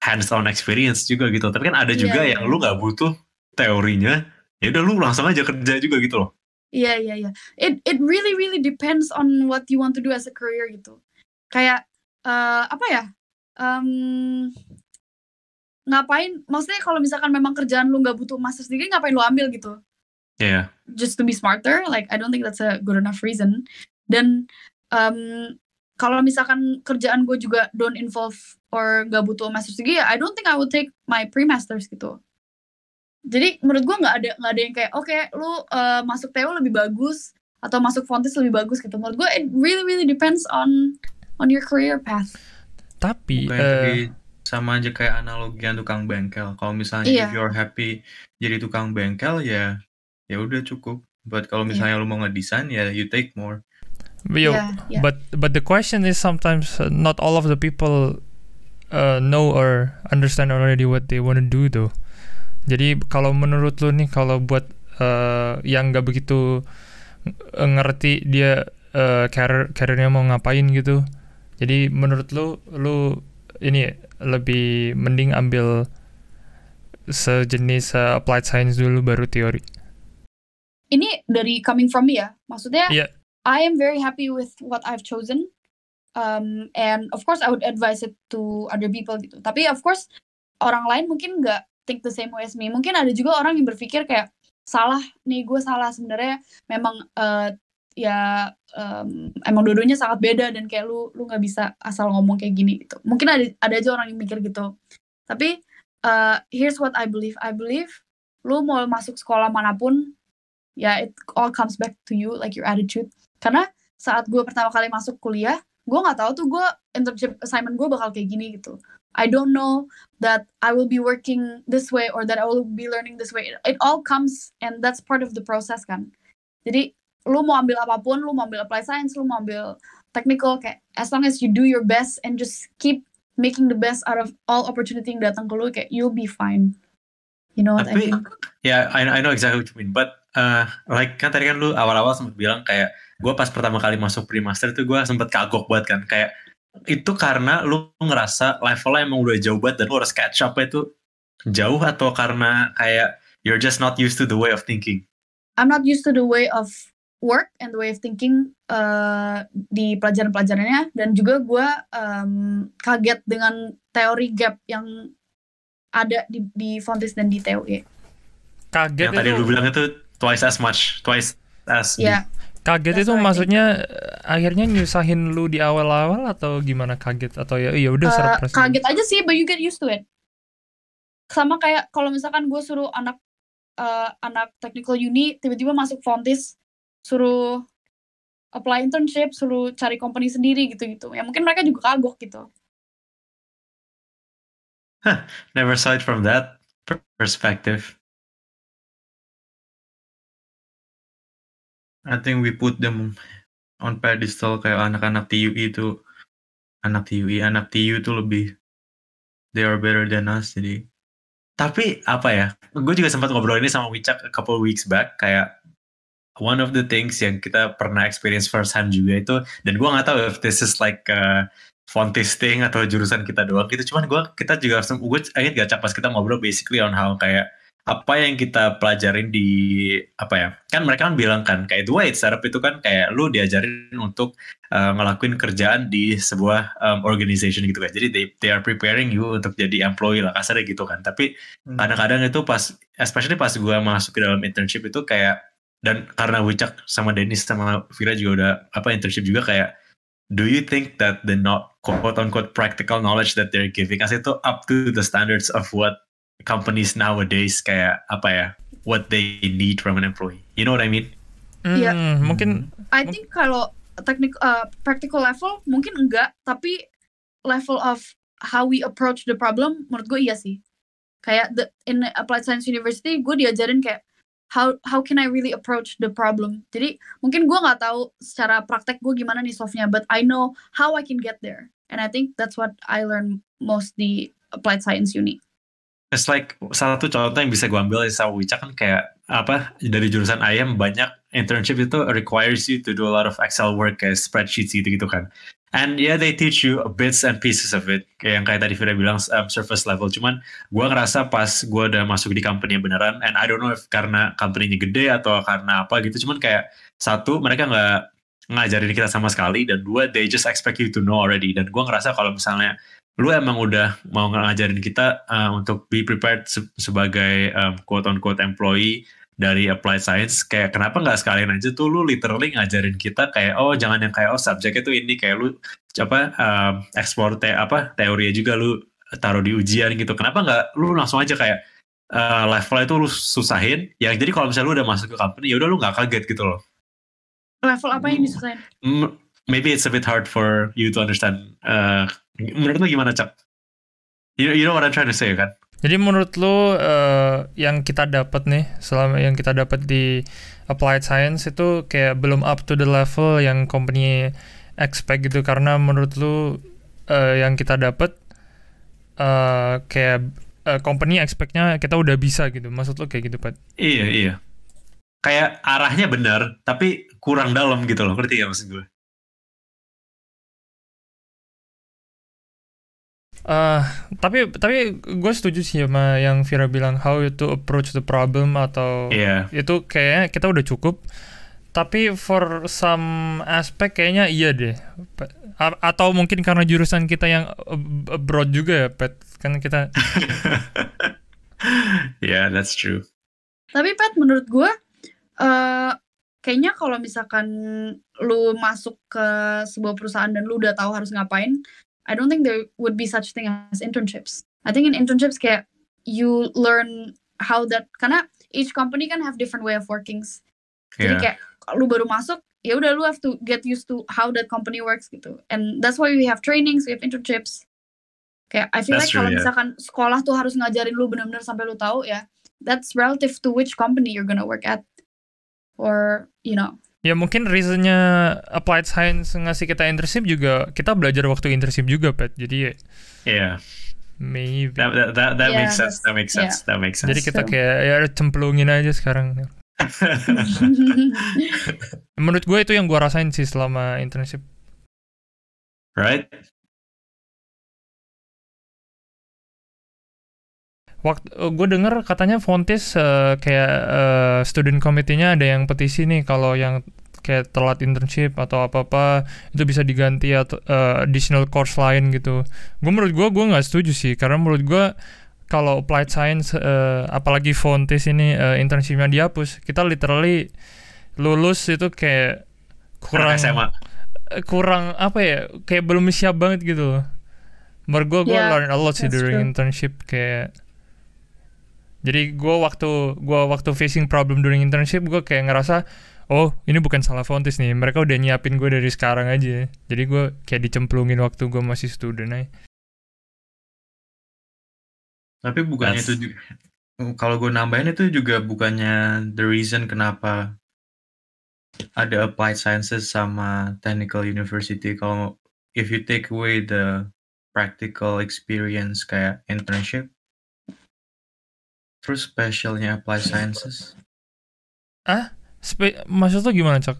hands on experience juga gitu. Tapi kan ada juga Iya, yang iya. lu nggak butuh teorinya. Ya udah lu langsung aja kerja juga gitu loh. Iya iya iya. It it really really depends on what you want to do as a career gitu. Kayak eh apa ya? Em, ngapain? Maksudnya kalau misalkan memang kerjaan lu nggak butuh master's degree, ngapain lu ambil gitu? Ya. Just to be smarter? Like I don't think that's a good enough reason. Dan em, kalau misalkan kerjaan gue juga don't involve or nggak butuh master's degree, ya I don't think I would take my pre-masters gitu. Jadi menurut gue nggak ada nggak ada yang kayak oke lu eh, masuk TU lebih bagus atau masuk Fontis lebih bagus gitu. Menurut gue it really really depends on on your career path. tapi eh, sama aja kayak analogian tukang bengkel. Kalau misalnya Iya. if you're happy jadi tukang bengkel ya ya udah cukup. But kalau Iya. misalnya lu mau ngedesain ya you take more. yo, Yeah, yeah. but but the question is sometimes uh, not all of the people uh, know or understand already what they want to do though. Jadi kalau menurut lu nih kalau buat uh, yang nggak begitu ng- ngerti dia uh, career careernya mau ngapain gitu. Jadi menurut lu lu ini lebih mending ambil sejenis uh, applied science dulu baru teori. Ini dari coming from me ya. Maksudnya Iya. I am very happy with what I've chosen. Um, and of course I would advise it to other people gitu. Tapi of course orang lain mungkin nggak think the same way as me. Mungkin ada juga orang yang berpikir kayak salah nih gue salah sebenarnya memang eh, ya em, emang dua-duanya sangat beda dan kayak lu lu nggak bisa asal ngomong kayak gini gitu. Mungkin ada ada aja orang yang mikir gitu. Tapi eh, here's what I believe. I believe lu mau masuk sekolah mana pun ya it all comes back to you like your attitude. Karena saat gue pertama kali masuk kuliah, gue nggak tahu tuh gue internship assignment gue bakal kayak gini gitu. I don't know that I will be working this way or that I will be learning this way. It all comes and that's part of the process kan. Jadi lu mau ambil apa pun, lu mau ambil applied science, lu mau ambil technical kayak as long as you do your best and just keep making the best out of all opportunity yang datang ke lu kayak you'll be fine. You know what I Tapi mean? ya I, I know exactly what you mean. But uh, like kan tadi kan lu awal-awal sempat bilang kayak gue pas pertama kali masuk pre-master itu gue sempet kagok banget kan kayak itu karena lu ngerasa levelnya emang udah jauh banget dan lu harus catch up itu jauh atau karena kayak you're just not used to the way of thinking. I'm not used to the way of work and the way of thinking uh, di pelajaran-pelajarannya dan juga gue um, kaget dengan teori gap yang ada di, di Fontis dan di TUE. Kaget Yang tadi itu lu bilang itu twice as much, twice as Ya, Kaget That's itu maksudnya eh, akhirnya nyusahin lu di awal-awal atau gimana kaget atau ya ya udah uh, surprise. kaget aja sih, but you get used to it. Sama kayak kalau misalkan gue suruh anak uh, anak technical uni tiba-tiba masuk Fontis, suruh apply internship, suruh cari company sendiri gitu-gitu. Ya mungkin mereka juga kagok gitu. never saw it from that per- perspective. I think we put them on pedestal kayak anak-anak TUI itu anak TUI, anak TU itu lebih they are better than us jadi Tapi apa ya? Gue juga sempat ngobrol ini sama Wicak a couple weeks back kayak one of the things yang kita pernah experience first hand juga itu dan gue nggak tahu if this is like uh, Fontis thing atau jurusan kita doang gitu cuman gue kita juga gue ingin gak pas kita ngobrol basically on how kayak apa yang kita pelajarin di apa ya kan mereka kan bilang kan kayak way it's startup itu kan kayak lu diajarin untuk uh, ngelakuin kerjaan di sebuah um, organization gitu kan jadi they, they are preparing you untuk jadi employee lah kasarnya gitu kan tapi Hmm. kadang-kadang itu pas especially pas gue masuk ke dalam internship itu kayak dan karena Wicak sama Dennis sama Vira juga udah apa internship juga kayak do you think that the not quote unquote practical knowledge that they're giving us itu up to the standards of what companies nowadays kayak apa ya what they need from an employee you know what I mean. Hmm, mungkin I think kalau teknik uh, practical level mungkin enggak, tapi level of how we approach the problem menurut gue iya sih. Kayak the, in applied science university gue diajarin kayak how how can I really approach the problem. Jadi mungkin gue nggak tahu secara praktek gue gimana nih solve-nya, but I know how I can get there. And I think that's what I learn most di applied science uni. It's like salah satu contoh yang bisa gue ambil sama Wicak kan kayak apa dari jurusan IM banyak internship itu requires you to do a lot of Excel work kayak spreadsheets gitu gitu kan. And yeah they teach you bits and pieces of it kayak yang kayak tadi Fira bilang um, surface level. Cuman gue ngerasa pas gue udah masuk di company yang beneran and I don't know if karena company-nya gede atau karena apa gitu. Cuman kayak satu mereka nggak ngajarin kita sama sekali dan dua they just expect you to know already dan gue ngerasa kalau misalnya lu emang udah mau ngajarin kita uh, untuk be prepared se sebagai um, quote on quote employee dari applied science. Kayak kenapa nggak sekalian aja tuh lu literally ngajarin kita kayak oh jangan yang kayak oh subjeknya tuh ini kayak lu apa um, explore te apa teorinya juga lu taruh di ujian gitu. Kenapa nggak lu langsung aja kayak uh, levelnya itu lu susahin? Ya jadi kalau misalnya lu udah masuk ke company ya udah lu nggak kaget gitu loh. Level apa yang disusahin? Maybe it's a bit hard for you to understand uh, menurut lu gimana cak you, you know what I'm trying to say kan Jadi menurut lu eh, yang kita dapat nih selama yang kita dapat di applied science itu kayak belum up to the level yang company expect gitu karena menurut lu eh, yang kita dapat eh, kayak eh, company expectnya kita udah bisa gitu. Maksud lu kayak gitu, Pat? Iya iya. Kayak arahnya benar, tapi kurang dalam gitu loh. Ngerti ya maksud gue? Eh, tapi tapi gue setuju sih sama yang Vira bilang how to approach the problem atau Iya. itu kayaknya kita udah cukup tapi for some aspect kayaknya iya deh A- atau mungkin karena jurusan kita yang abroad juga ya pet kan kita yeah, that's true. Tapi Pat, menurut gue, eh kayaknya kalau misalkan lu masuk ke sebuah perusahaan dan lu udah tahu harus ngapain, I don't think there would be such thing as internships. I think in internships kayak you learn how that karena each company kan have different way of workings. Jadi Yeah. kayak lu baru masuk, ya udah lu have to get used to how that company works gitu. And that's why we have trainings, we have internships. Kayak I feel That's like true, kalau yeah. misalkan sekolah tuh harus ngajarin lu benar-benar sampai lu tahu ya, that's relative to which company you're gonna work at. Or, you know. Ya mungkin reasonnya applied science ngasih kita internship juga kita belajar waktu internship juga pet jadi ya Yeah. maybe That that that, that Yeah, makes sense. That makes yeah. sense. That makes sense. jadi kita kayak ya cemplungin aja sekarang menurut gue itu yang gue rasain sih selama internship right? Waktu gue denger katanya Fontis eh, kayak eh, student committee-nya ada yang petisi nih kalau yang kayak telat internship atau apa-apa itu bisa diganti atau eh, additional course lain gitu. Gue menurut gue gue nggak setuju sih karena menurut gue kalau applied science eh, apalagi Fontis ini eh, internshipnya dihapus kita literally lulus itu kayak kurang SMA. eh, kurang apa ya kayak belum siap banget gitu loh. Menurut gue gue Yeah, learn a lot sih during true. internship kayak jadi gue waktu gua waktu facing problem during internship gue kayak ngerasa oh ini bukan salah Fontis nih mereka udah nyiapin gue dari sekarang aja jadi gue kayak dicemplungin waktu gue masih student aja Tapi bukannya That's- itu juga, kalau gue nambahin itu juga bukannya the reason kenapa ada applied sciences sama technical university. Kalau if you take away the practical experience kayak internship. Terus specialnya applied sciences. Spe- maksud lo gimana, Cak?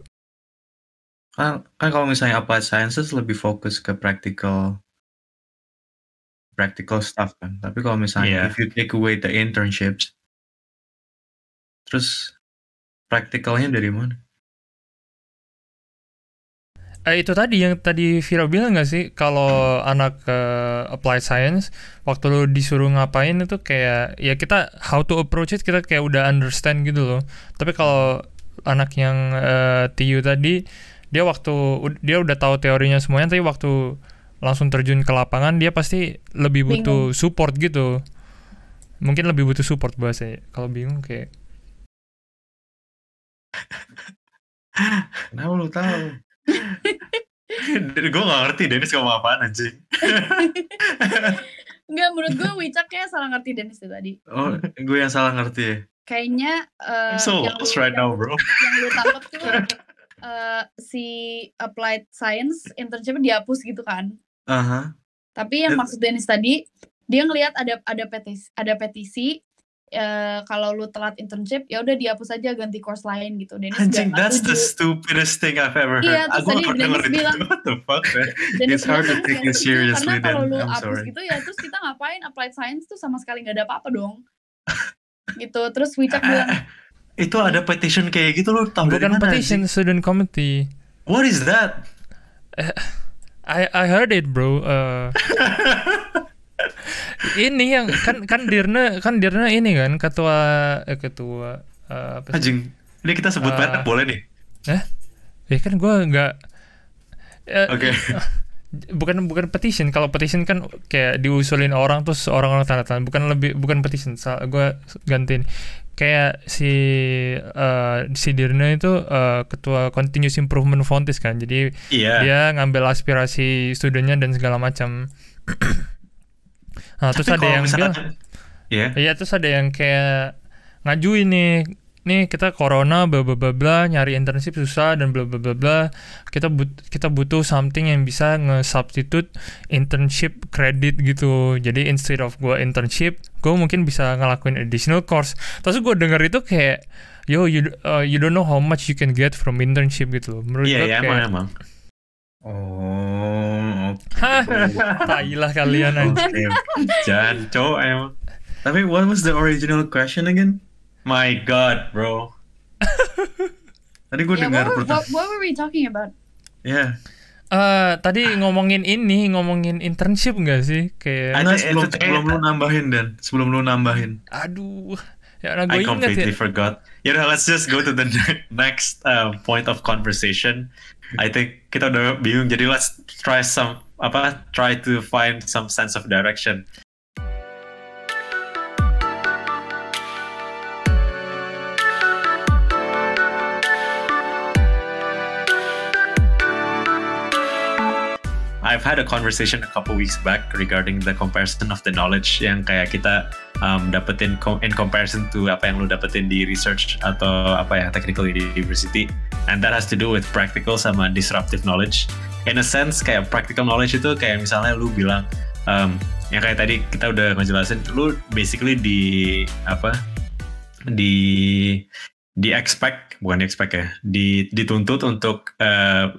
Kan, kan kalau misalnya applied sciences lebih fokus ke practical practical stuff kan. Tapi kalau misalnya Iya. if you take away the internships, terus practicalnya dari mana? Eh, itu tadi yang tadi Vira bilang nggak sih kalau anak eh, applied science waktu lu disuruh ngapain itu kayak ya kita how to approach it kita kayak udah understand gitu loh. Tapi kalau anak yang eh, TU tadi dia waktu dia udah tahu teorinya semuanya tapi waktu langsung terjun ke lapangan dia pasti lebih butuh support gitu. Mungkin lebih butuh support bahasanya. Kalau bingung kayak Kenapa lu tahu? Gue gak ngerti Dennis ngomong apaan anjing. Enggak, menurut gue Wicak kayak salah ngerti Dennis itu tadi. Oh, gue yang salah ngerti ya. Kayaknya eh, I'm so yang, lost lu, right yang, now bro. yang lu tangkap tuh eh, si applied science internship dihapus gitu kan. Aha. Tapi yang It- maksud Dennis tadi, dia ngelihat ada ada petisi, ada petisi eh, kalau lu telat internship ya udah dihapus aja ganti course lain gitu. Dennis Anjing, that's the stupidest thing I've ever heard. Iya, terus Aku tadi Dennis denger itu. bilang- What the fuck, man? Dennis It's hard to take you setuju, seriously karena kalau then, lu hapus gitu ya terus kita ngapain applied science tuh sama sekali nggak ada apa-apa dong. gitu. Terus Wicak bilang Itu ada petition kayak gitu lo tahu dari bukan petition anjing? student committee. What is that? I I heard it, bro. Eh, ini yang kan kan Dirna kan Dirna ini kan ketua eh, ketua eh, apa sih? Anjing, ini kita sebut Eh, merek boleh nih? Ya kan gua nggak eh, Oke. bukan bukan petition kalau petition kan kayak diusulin orang terus orang-orang tanda tangan bukan lebih bukan petition gua gantiin kayak si eh, si Dirna itu eh, ketua continuous improvement Fontis kan jadi Iya. dia ngambil aspirasi studennya dan segala macam nah terus Tapi ada kalau yang bilang misalkan- Iya. Iya terus ada yang kayak ngajuin nih nih kita corona bla bla bla bla nyari internship susah dan bla bla bla bla kita but kita butuh something yang bisa nge-substitute internship credit gitu jadi instead of gua internship gua mungkin bisa ngelakuin additional course terus gua denger itu kayak yo you uh, you don't know how much you can get from internship gitu loh menurut Iya, gua iya kayak emang emang. Oh. Hah, tai lah kalian aja. Jangan cowok emang. Tapi what was the original question again? My God, bro. Tadi gue ya, dengar what, were- pertanyaan. what, what were we talking about? Ya. Eh, tadi ngomongin ini ngomongin internship nggak sih kayak Nah, sebelum, sebelum lu nambahin dan sebelum lu nambahin. aduh ya nah gue I ya completely forgot. You know, let's just go to the next uh, point of conversation. I think kita udah bingung, jadi let's try some apa? Try to find some sense of direction. I've had a conversation a couple weeks back regarding the comparison of the knowledge yang kayak kita um, dapetin in comparison to apa yang lu dapetin di research atau apa ya technical university. And that has to do with practical sama disruptive knowledge. In a sense kayak practical knowledge itu kayak misalnya lu bilang um, yang kayak tadi kita udah ngejelasin lu basically di apa di di expect bukan di expect ya di dituntut untuk uh,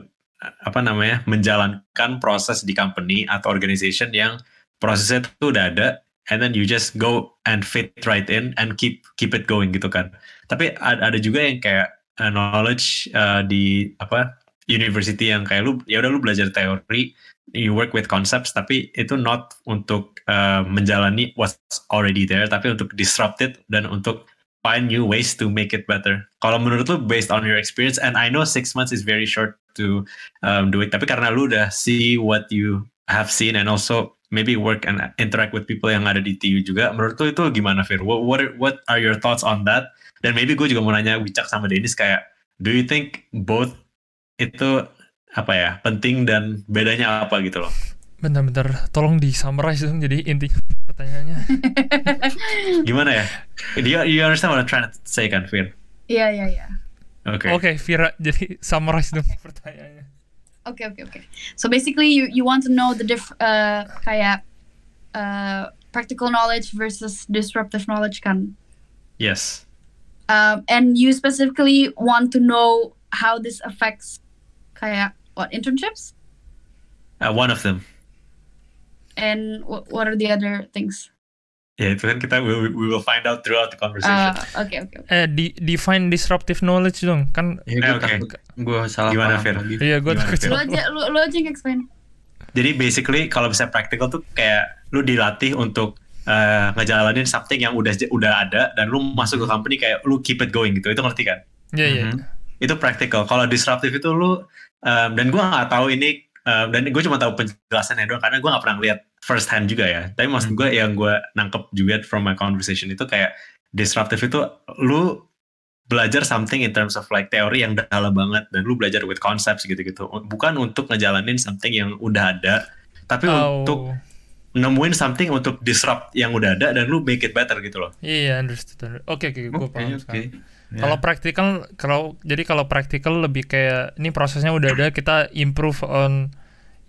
apa namanya menjalankan proses di company atau organization yang prosesnya itu udah ada and then you just go and fit right in and keep keep it going gitu kan tapi ada, juga yang kayak uh, knowledge uh, di apa university yang kayak lu ya udah lu belajar teori you work with concepts tapi itu not untuk uh, menjalani what's already there tapi untuk disrupt it dan untuk find new ways to make it better. Kalau menurut lu based on your experience and I know six months is very short to um, do it, tapi karena lu udah see what you have seen and also maybe work and interact with people yang ada di TU juga, menurut lu itu gimana Fir? What what are, what are your thoughts on that? Dan maybe gue juga mau nanya Wicak sama Dennis kayak, do you think both itu apa ya penting dan bedanya apa gitu loh? bentar-bentar tolong di summarize dong jadi inti pertanyaannya Gimana ya? Do you, you understand what I'm trying to say kan Fir? Iya, iya, iya. Oke. oke Vira jadi summarize dong pertanyaannya Okay, okay, okay. So basically, you you want to know the diff uh kayak uh practical knowledge versus disruptive knowledge kan? Yes. Um, and you specifically want to know how this affects kayak what internships Uh, one of them. and what what are the other things? Ya itu kan kita we, we will find out throughout the conversation. Uh, okay, okay. okay. Eh, di, define disruptive knowledge dong. Kan Ya, gue Eh, oke. takut gue salah Gimana, paham Fir? iya gue takut? Lu salah. aja lu, lu aja yang explain. Jadi basically kalau misalnya practical tuh kayak lu dilatih untuk eh, ngejalanin something yang udah udah ada dan lu masuk ke company kayak lu keep it going gitu. Itu ngerti kan? Iya iya. Mhm. Itu practical. Kalau disruptive itu lu em, dan gua nggak tahu ini em, dan gue cuma tahu penjelasannya doang karena gua nggak pernah lihat first hand juga ya. Tapi maksud gue yang gue nangkep juga from my conversation itu kayak disruptive itu lu belajar something in terms of like teori yang dalam banget dan lu belajar with concepts gitu-gitu. Bukan untuk ngejalanin something yang udah ada, tapi Oh. untuk nemuin something untuk disrupt yang udah ada dan lu make it better gitu loh. Iya, understood. under- Oke, oke, gue Oke, paham oke. sekarang. Ya. Kalau praktikal, kalau jadi kalau praktikal lebih kayak ini prosesnya udah ada, kita improve on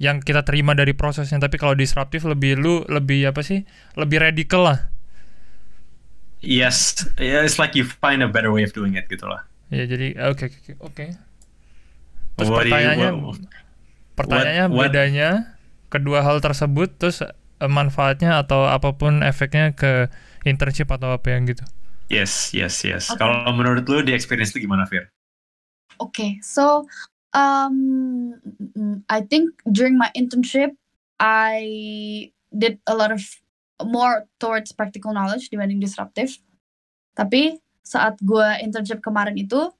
yang kita terima dari prosesnya. Tapi kalau disruptif lebih lu lebih apa sih? Lebih radical lah. Yes, yeah, it's like you find a better way of doing it gitu lah. Ya jadi oke oke oke. oke. Terus What do you- pertanyaannya, what- pertanyaannya what- bedanya kedua hal tersebut, terus eh, manfaatnya atau apa pun efeknya ke internship atau apa yang gitu. Yes, yes, yes. Oke. Kalau menurut lu di experience lu gimana, Fir? Okay, so um, I think during my internship, I did a lot of more towards practical knowledge dibanding disruptive. Tapi saat gue internship kemarin itu,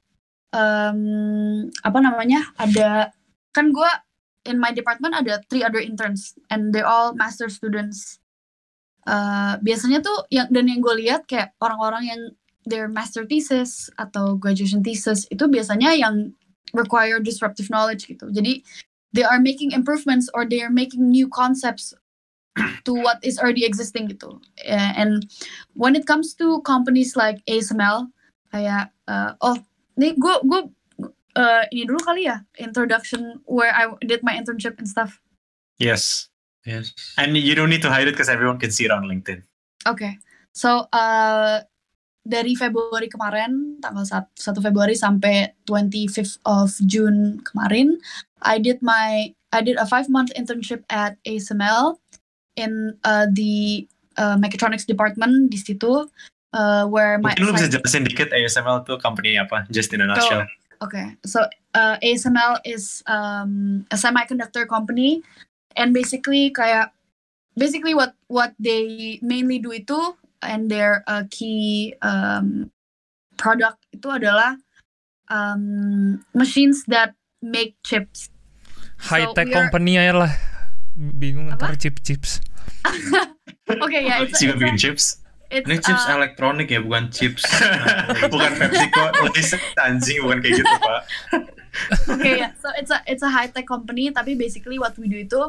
um, apa namanya, ada kan gue in my department ada three other interns and they're all master students. Uh, biasanya tuh yang dan yang gue lihat kayak orang-orang yang their master thesis atau graduation thesis itu biasanya yang require disruptive knowledge gitu. Jadi they are making improvements or they are making new concepts to what is already existing gitu. And when it comes to companies like ASML, kayak uh, oh, nih gue gue uh, ini dulu kali ya introduction where I did my internship and stuff. Yes. Yes. And you don't need to hide it because everyone can see it on LinkedIn. Oke, so uh, dari Februari kemarin, tanggal 1, 1 Februari sampai 25th of June kemarin, I did my I did a five month internship at ASML in uh, the uh, mechatronics department di situ, uh, where my Mungkin lu bisa jelasin dikit ASML tuh company apa? Just in a nutshell. Okay, so uh, ASML is um, a semiconductor company, and basically kayak basically what what they mainly do itu and their uh, key um, product itu adalah um, machines that make chips. High tech we are- company aja lah. Bingung Apa? ntar chip chips. Okay, yeah, it's, Juga a, bikin chips. it's Ini chips uh, elektronik ya, bukan chips. bukan PepsiCo, Lay's anjing bukan kayak gitu, Pak. okay, yeah. So it's a it's a high tech company, tapi basically what we do itu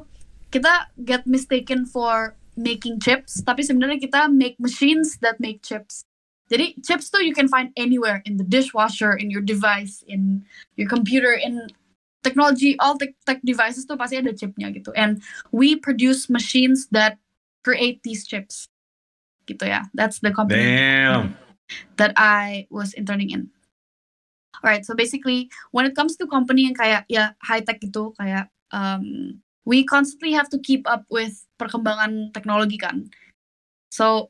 kita get mistaken for making chips, tapi sebenarnya kita make machines that make chips. Jadi chips tuh you can find anywhere in the dishwasher, in your device, in your computer, in technology, all tech tech devices tuh pasti ada chipnya gitu. And we produce machines that create these chips. Gitu ya. That's the company Damn. that I was interning in. Alright, so basically when it comes to company yang kayak ya high tech itu kayak um, we constantly have to keep up with perkembangan teknologi kan. So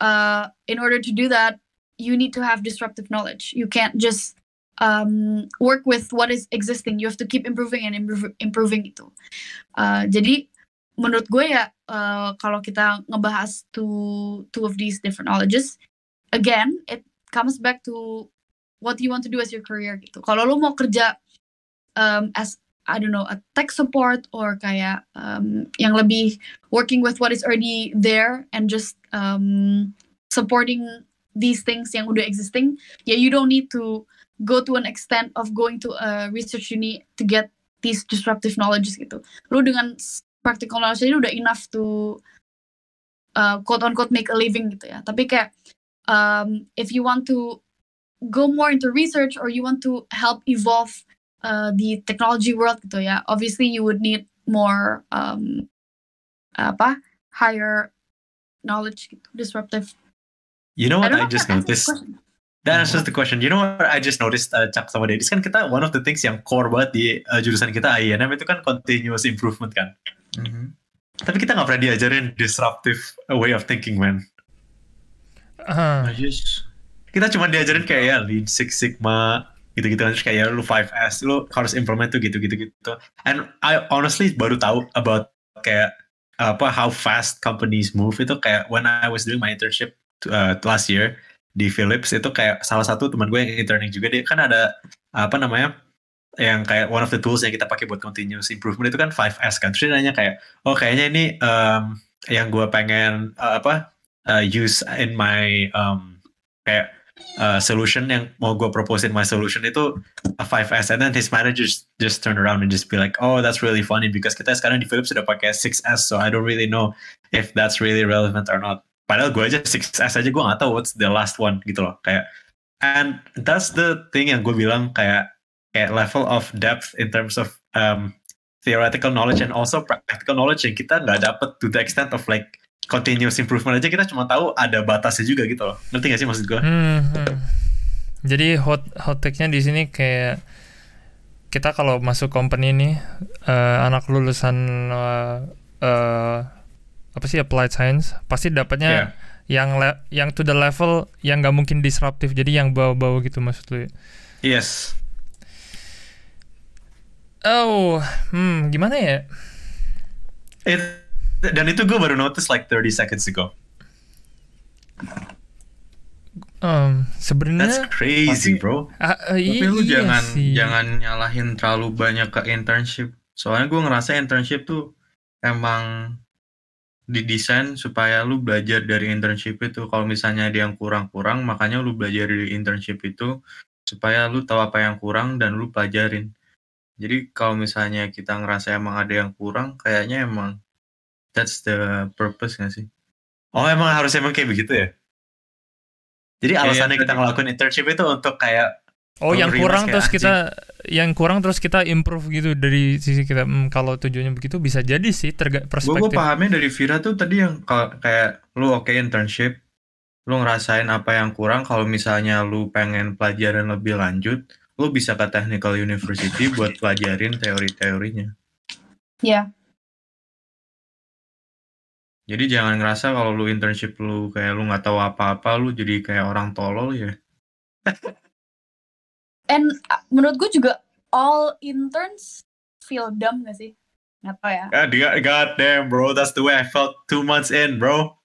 uh, in order to do that, you need to have disruptive knowledge. You can't just um, work with what is existing. You have to keep improving and improve, improving itu. Uh, jadi menurut gue ya uh, kalau kita ngebahas two two of these different knowledges, again it comes back to what you want to do as your career gitu. Kalau lu mau kerja um, as I don't know a tech support or kayak um, yang lebih working with what is already there and just um, supporting these things yang udah existing, ya you don't need to go to an extent of going to a research uni to get these disruptive knowledges gitu. Lu dengan practical knowledge ini udah enough to uh, quote unquote make a living gitu ya. Tapi kayak um, if you want to go more into research or you want to help evolve uh, di technology world gitu ya. Obviously you would need more um, apa higher knowledge gitu, disruptive. You know I what I, know if just noticed? That answers the question. You know what I just noticed, uh, Cak sama Dedis kan kita one of the things yang core banget di uh, jurusan kita INM itu kan continuous improvement kan. Mhm. Tapi kita nggak pernah diajarin disruptive way of thinking, man. Ah, I just Kita cuma diajarin kayak ya Lean Six Sigma, gitu-gitu kan. Terus kayak ya, lu 5S, lu harus implement tuh gitu-gitu gitu. And I honestly baru tahu about kayak apa how fast companies move itu kayak when I was doing my internship uh, last year di Philips itu kayak salah satu teman gue yang interning juga dia kan ada apa namanya yang kayak one of the tools yang kita pakai buat continuous improvement itu kan 5S kan terus dia nanya kayak oh kayaknya ini um, yang gue pengen uh, apa uh, use in my um, kayak uh, solution yang mau gue propose in my solution itu a 5S and then his managers just turn around and just be like oh that's really funny because kita sekarang di Philips sudah pakai 6S so I don't really know if that's really relevant or not. Padahal gue aja 6S aja gue gak tahu what's the last one gitu loh. Kayak and that's the thing yang gue bilang kayak kayak level of depth in terms of um, theoretical knowledge and also practical knowledge yang kita nggak dapet to the extent of like continuous improvement aja kita cuma tahu ada batasnya juga gitu loh ngerti gak sih maksud gue hmm, hmm. Jadi hot hot take-nya di sini kayak kita kalau masuk company nih eh, anak lulusan eh, eh, apa sih applied science pasti dapatnya Yeah. yang le- yang to the level yang nggak mungkin disruptif jadi yang bawa-bawa gitu maksud lu ya? yes Oh, hmm, gimana ya? It, dan itu gue baru notice like 30 seconds ago Um, that's sebenarnya crazy Tapi- bro ah, eh, Tapi iya lu jangan sih. jangan nyalahin terlalu banyak ke internship. Soalnya gue ngerasa internship tuh emang didesain supaya lu belajar dari internship itu. Kalau misalnya ada yang kurang-kurang, makanya lu belajar dari internship itu supaya lu tahu apa yang kurang dan lu pelajarin. Jadi kalau misalnya kita ngerasa emang ada yang kurang, kayaknya emang that's the purpose gak sih? oh emang harus emang kayak begitu ya jadi Kayak alasannya kita tadi. ngelakuin internship itu untuk kayak Oh, yang kurang kayak terus kita yang kurang terus kita improve gitu dari sisi kita. Hmm, kalau tujuannya begitu bisa jadi sih terga Gue perspektif. pahamnya dari Vira tuh tadi yang kal- kayak lu oke internship, lu ngerasain apa yang kurang. Kalau misalnya lu pengen pelajaran lebih lanjut, lu bisa ke technical university buat pelajarin teori-teorinya. Yeah. Jadi jangan ngerasa kalau lu internship lu kayak lu nggak tahu apa-apa, lu jadi kayak orang tolol ya. And uh, menurut gue juga all interns feel dumb gak sih? Nggak tau ya. God, God damn bro that's the way I felt two months in bro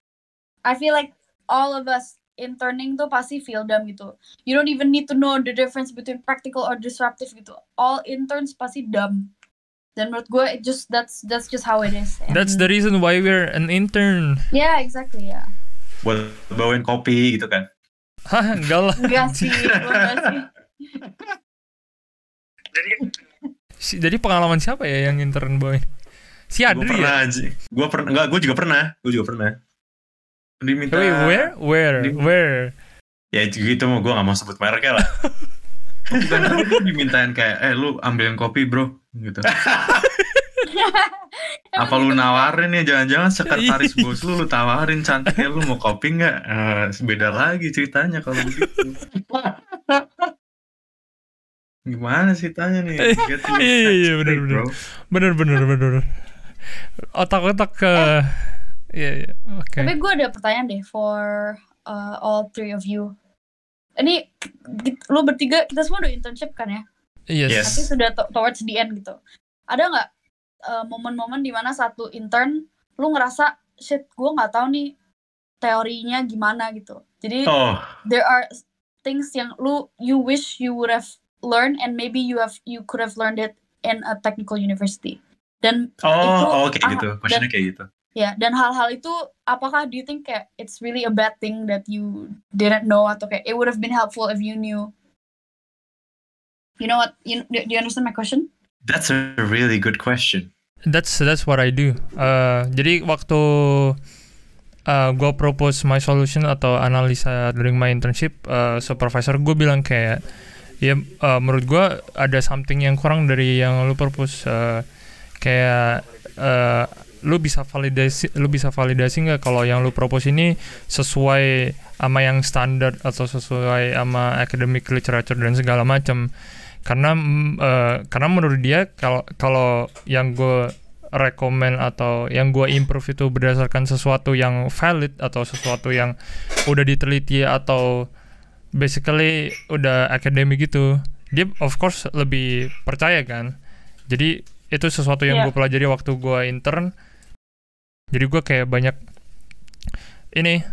I feel like all of us interning tuh pasti feel dumb gitu. You don't even need to know the difference between practical or disruptive gitu. All interns pasti dumb. Dan menurut gue it just that's that's just how it is. And- That's the reason why we're an intern. Yeah, exactly ya. buat bawain kopi gitu kan Hah, enggak lah. Enggak sih, enggak sih. Si- Jadi pengalaman siapa ya yang intern boy? Si Adri pernah ya? gue pernah enggak gue juga pernah gue juga pernah Diminta Wait, where? Where? Di- Where? ya gitu mau gue gak mau sebut mereknya lah bukan lu dimintain kayak eh lu ambilin kopi bro gitu. Apa lu nawarin ya jangan-jangan sekretaris bos lu lu tawarin cantiknya lu mau kopi nggak? Eh, beda lagi ceritanya kalau begitu. Gimana ceritanya nih? Get your Iya, iya, iya, bener. bro. Bener bener bener. Otak-otak ke Iya, iya. Oke. Tapi gue ada pertanyaan deh for uh, all three of you. Ini lu bertiga kita semua udah internship kan ya? Yes. Tapi sudah to- towards the end gitu. Ada nggak uh, momen-momen di mana satu intern lu ngerasa shit gue nggak tahu nih teorinya gimana gitu. Jadi oh there are things yang lu you wish you would have learned and maybe you have you could have learned it in a technical university. Dan oh Itu, oh kayak ah, gitu questionnya kayak gitu Ya, dan hal-hal itu apakah do you think kayak it's really a bad thing that you didn't know atau kayak it would have been helpful if you knew? You know what? You, do do you understand my question? that's a really good question That's that's what I do. Uh, jadi waktu uh, gue propose my solution atau analisa during my internship, uh, supervisor gue bilang kayak ya eh, menurut gua ada something yang kurang dari yang lu propose eh, kayak eh, lu bisa validasi lu bisa validasi nggak kalau yang lu propose ini sesuai sama yang standar atau sesuai sama academic literature dan segala macam karena eh, karena menurut dia kalau kalau yang gue rekomend atau yang gue improve itu berdasarkan sesuatu yang valid atau sesuatu yang udah diteliti atau basically udah akademik gitu dia of course lebih percaya kan. Jadi itu sesuatu yang Iya. gue pelajari waktu gue intern. Jadi gue kayak banyak ini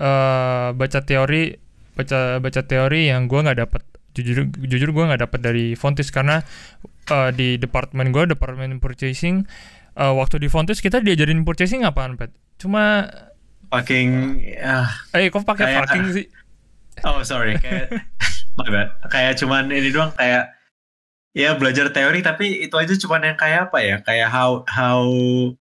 eh baca teori baca baca teori yang gue nggak dapat jujur jujur gue nggak dapat dari Fontis karena eh, di departemen gue departemen purchasing eh, waktu di Fontis kita diajarin purchasing apaan pet cuma Fucking ah, eh kok pakai fucking sih Oh sorry, kayak my bad. Kayak cuman ini doang kayak ya belajar teori tapi itu aja cuman yang kayak apa ya? Kayak how how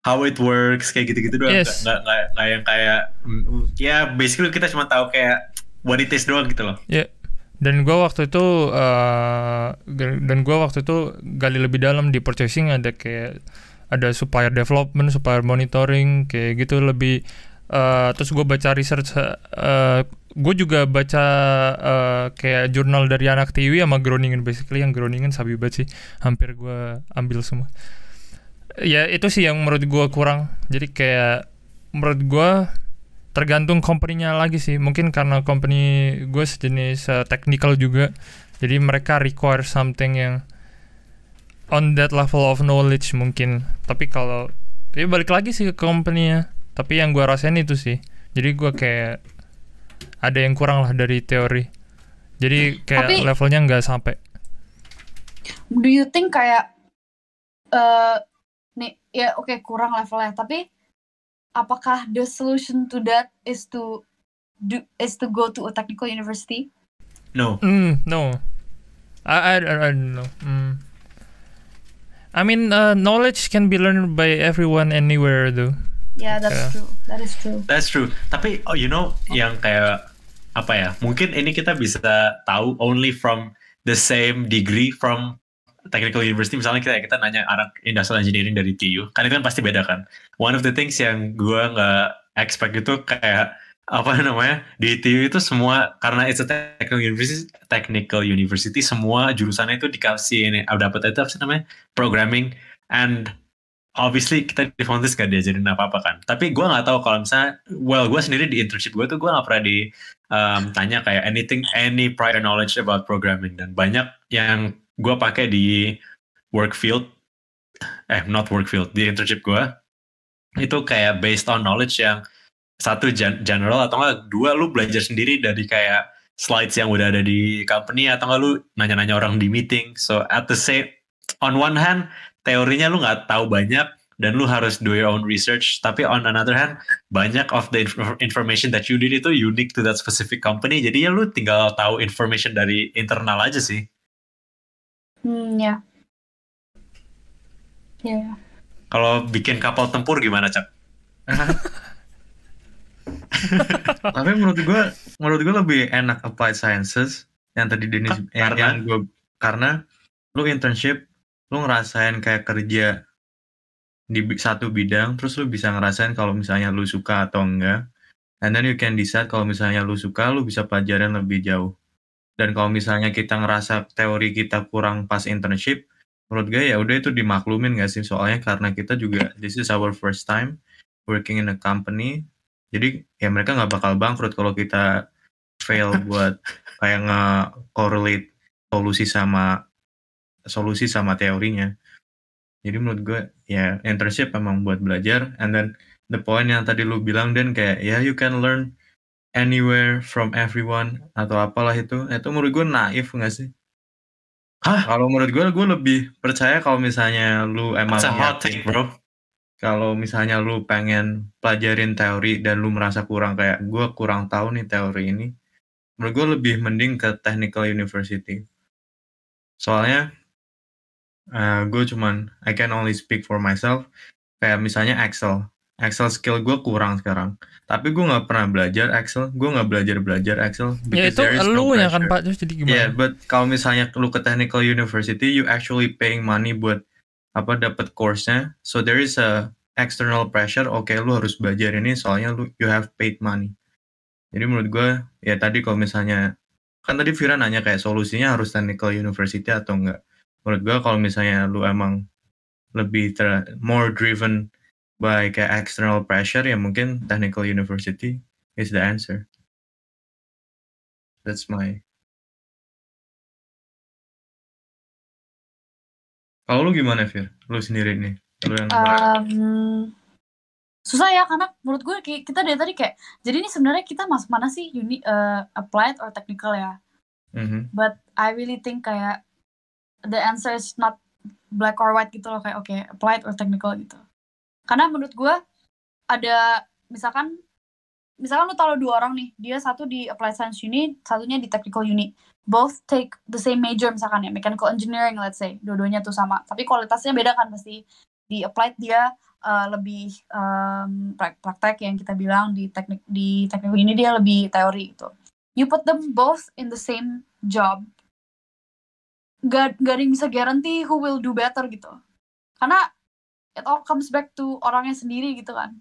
how it works kayak gitu-gitu doang. Yes. Nggak, nggak, nggak yang kayak mm, ya basically kita cuma tahu kayak what it is doang gitu loh. Ya, dan gue waktu itu eh, ga- dan gue waktu itu gali lebih dalam di purchasing ada kayak ada supplier development, supplier monitoring kayak gitu lebih eh, terus gue baca research gue juga baca eh, kayak jurnal dari anak TIWI sama Groningen basically yang Groningen sabi banget sih hampir gue ambil semua. Ya itu sih yang menurut gue kurang. Jadi kayak menurut gue tergantung company-nya lagi sih. Mungkin karena company gue sejenis uh, technical juga. Jadi mereka require something yang on that level of knowledge mungkin. Tapi kalau ya balik lagi sih ke company-nya. Tapi yang gue rasain itu sih. Jadi gue kayak ada yang kurang lah dari teori. Jadi kayak Tapi- levelnya nggak sampai. Do you think kayak eh nih ya oke kurang levelnya. Tapi apakah the solution to that is to do is to go to a technical university No. Mm, no. I, I, I don't know. Mm. I mean, uh, knowledge can be learned by everyone anywhere, though. yeah that's Yeah. true that is true That's true. Tapi oh you know yang kayak apa ya? Mungkin ini kita bisa tahu only from the same degree from technical university. Misalnya kita kita nanya anak industrial engineering dari TU, kan itu kan pasti beda kan. One of the things yang gua nggak expect itu kayak apa namanya di TU itu semua karena it's a technical university, technical university semua jurusannya itu dikasih ini dapat itu apa sih namanya programming and obviously kita di Fontis gak diajarin apa-apa kan. Tapi gue nggak tahu kalau misalnya, well gue sendiri di internship gue tuh gue nggak pernah ditanya kayak anything, any prior knowledge about programming dan banyak yang gue pakai di work field, eh not work field, di internship gue itu kayak based on knowledge yang satu gen- general atau enggak dua lu belajar sendiri dari kayak slides yang udah ada di company atau enggak lu nanya-nanya orang di meeting. So at the same on one hand teorinya lu nggak tahu banyak dan lu harus do your own research. Tapi on another hand, banyak of the inf- information that you did itu unique to that specific company. Jadi ya lu tinggal tahu information dari internal aja sih. Hmm ya ya Kalau bikin kapal tempur gimana, Cak? Tapi menurut gue, menurut gue lebih enak applied sciences yang tadi Denis Ka- yang, karena? yang gue karena lu internship, lu ngerasain kayak kerja di satu bidang, terus lu bisa ngerasain kalau misalnya lu suka atau enggak. And then you can decide kalau misalnya lu suka, lu bisa pelajaran lebih jauh. Dan kalau misalnya kita ngerasa teori kita kurang pas internship, menurut gue ya udah itu dimaklumin gak sih? Soalnya karena kita juga this is our first time working in a company jadi ya mereka nggak bakal bangkrut kalau kita fail buat kayak nge-correlate solusi sama solusi sama teorinya. Jadi menurut gue ya internship memang buat belajar and then the point yang tadi lu bilang dan kayak ya you can learn anywhere from everyone atau apalah itu itu menurut gue naif nggak sih? Hah? Kalau menurut gue gue lebih percaya kalau misalnya lu emang It's a hot take, bro. kalau misalnya lu pengen pelajarin teori dan lu merasa kurang kayak gue kurang tahu nih teori ini menurut gue lebih mending ke technical university soalnya gue cuman I can only speak for myself kayak misalnya Excel Excel skill gue kurang sekarang. Tapi gue nggak pernah belajar Excel. Gue nggak belajar belajar Excel. Ya itu is no lu ya kan. Pak, terus jadi gimana? Yeah, but kalau misalnya lu ke technical university, you actually paying money buat apa dapat course-nya. So there is a external pressure. Oke, lu harus belajar ini soalnya lu you have paid money. Jadi menurut gue ya tadi kalau misalnya kan tadi Vira nanya kayak solusinya harus technical university atau enggak. Menurut gue kalau misalnya lu emang lebih ter, more driven by kayak external pressure ya mungkin technical university is the answer. That's my Kalau lu gimana, Fir? Lu sendiri nih. Lu yang Um, susah ya karena menurut gue kita dari tadi kayak jadi ini sebenarnya kita masuk mana sih uni uh, applied or technical ya Mhm. but I really think kayak the answer is not black or white gitu loh kayak oke applied or technical gitu karena menurut gue ada misalkan misalkan lu taruh dua orang nih dia satu di applied science uni satunya di technical uni. Both take the same major misalkan ya mechanical engineering let's say. Dua-duanya tuh sama. Tapi kualitasnya beda kan pasti. Di applied dia uh, lebih um, prak- praktek yang kita bilang di teknik di technical ini dia lebih teori gitu. You put them both in the same job. Gak, gak ada yang bisa guarantee who will do better gitu. Karena it all comes back to orangnya sendiri gitu kan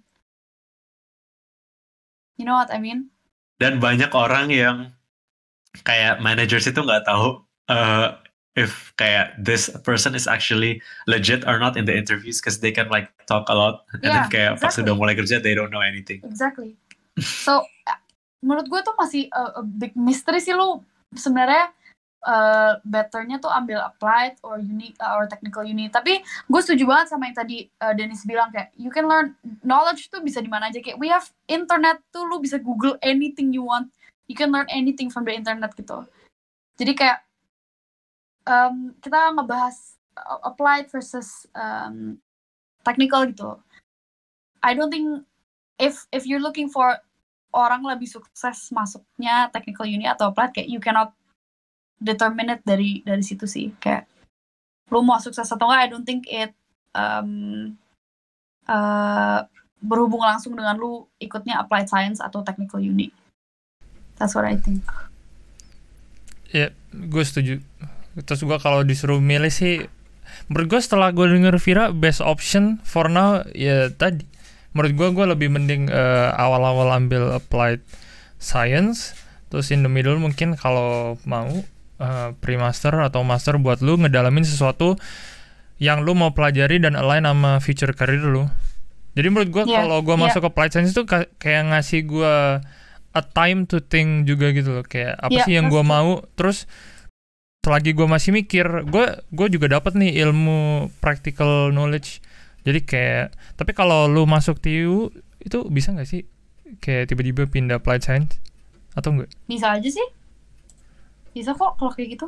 you know what I mean Dan banyak orang yang kayak managers itu nggak tahu uh, if kayak this person is actually legit or not in the interviews because they can like talk a lot and then Yeah, kayak pas exactly. sudah mulai kerja they don't know anything. exactly so menurut gue tuh masih a, a big mystery sih lu sebenarnya uh, betternya tuh ambil applied or uni uh, or technical uni. Tapi gue setuju banget sama yang tadi uh, Dennis bilang kayak you can learn knowledge tuh bisa di mana aja. Kayak we have internet tuh lu bisa google anything you want. You can learn anything from the internet gitu. Jadi kayak um, kita ngebahas applied versus um, technical gitu. I don't think if if you're looking for orang lebih sukses masuknya technical uni atau applied kayak you cannot determine it dari dari situ sih kayak lu mau sukses atau enggak I don't think it um, uh, berhubung langsung dengan lu ikutnya applied science atau technical uni that's what I think Ya, gue setuju. Terus gue kalau disuruh milih sih, menurut gue setelah gue denger Vira, best option for now ya tadi. Menurut gue, gue lebih mending eh, awal-awal ambil applied science, terus in the middle mungkin kalau mau eh, pre-master atau master buat lu ngedalamin sesuatu yang lu mau pelajari dan align sama future career lu. Jadi menurut gue Iya, kalau gue iya. masuk ke applied science itu ka- kayak ngasih gue a time to think juga gitu loh kayak apa Iya, sih yang gue pasti. mau terus selagi gue masih mikir gue gue juga dapat nih ilmu practical knowledge jadi kayak tapi kalau lu masuk TU itu bisa nggak sih kayak tiba-tiba pindah applied science atau enggak bisa aja sih bisa kok kalau kayak gitu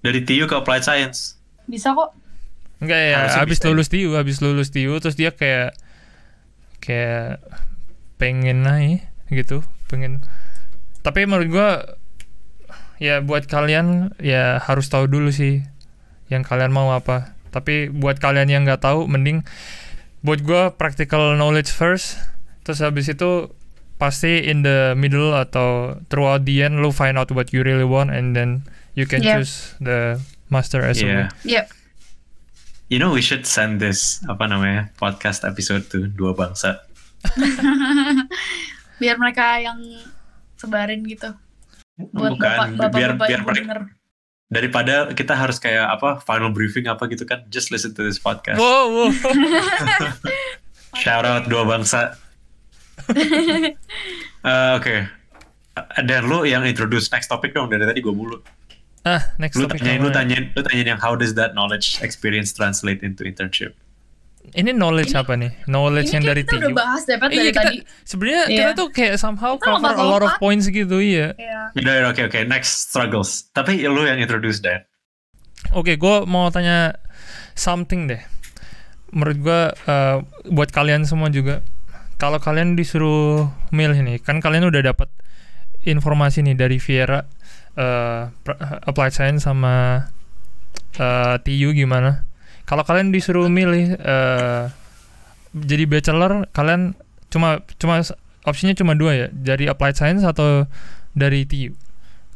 Dari TU ke applied science. bisa kok enggak ya Harusnya habis bisa ya. lulus TU habis lulus TU terus dia kayak kayak pengen naik gitu pengen tapi menurut gua ya buat kalian ya harus tahu dulu sih yang kalian mau apa tapi buat kalian yang nggak tahu mending buat gua practical knowledge first terus habis itu pasti in the middle atau throughout the end lu find out what you really want and then you can Yeah. choose the master as Yeah. well Yep. You know we should send this apa namanya podcast episode to dua bangsa. biar mereka yang sebarin gitu buat Bukan bapak biar bapak biar mereka denger daripada kita harus kayak apa final briefing apa gitu kan just listen to this podcast. wow, wow. Shout out dua bangsa. Eh, Oke. Dan lu yang introduce next topic dong dari tadi gue mulu. ah next Lu topic tanyain, lu apa? tanyain, lu tanyain yang how does that knowledge experience translate into internship? Ini knowledge Ini- apa nih? Knowledge ini yang dari kita udah TU. bahas deh Pat, Iya, dari kita tadi sebenarnya Iya. kita tuh kayak somehow Kita cover a lot of points gitu, iya. ya Udah, udah, oke, oke. Next struggles. Tapi lu yang introduce Dan. Oke, gue mau tanya something deh. Menurut gue eh, buat kalian semua juga, kalau kalian disuruh milih nih, kan kalian udah dapat informasi nih dari Viera, pra- applied science sama eh, TU gimana? Kalau kalian disuruh milih eh, jadi bachelor kalian cuma cuma opsinya cuma dua ya dari applied science atau dari TU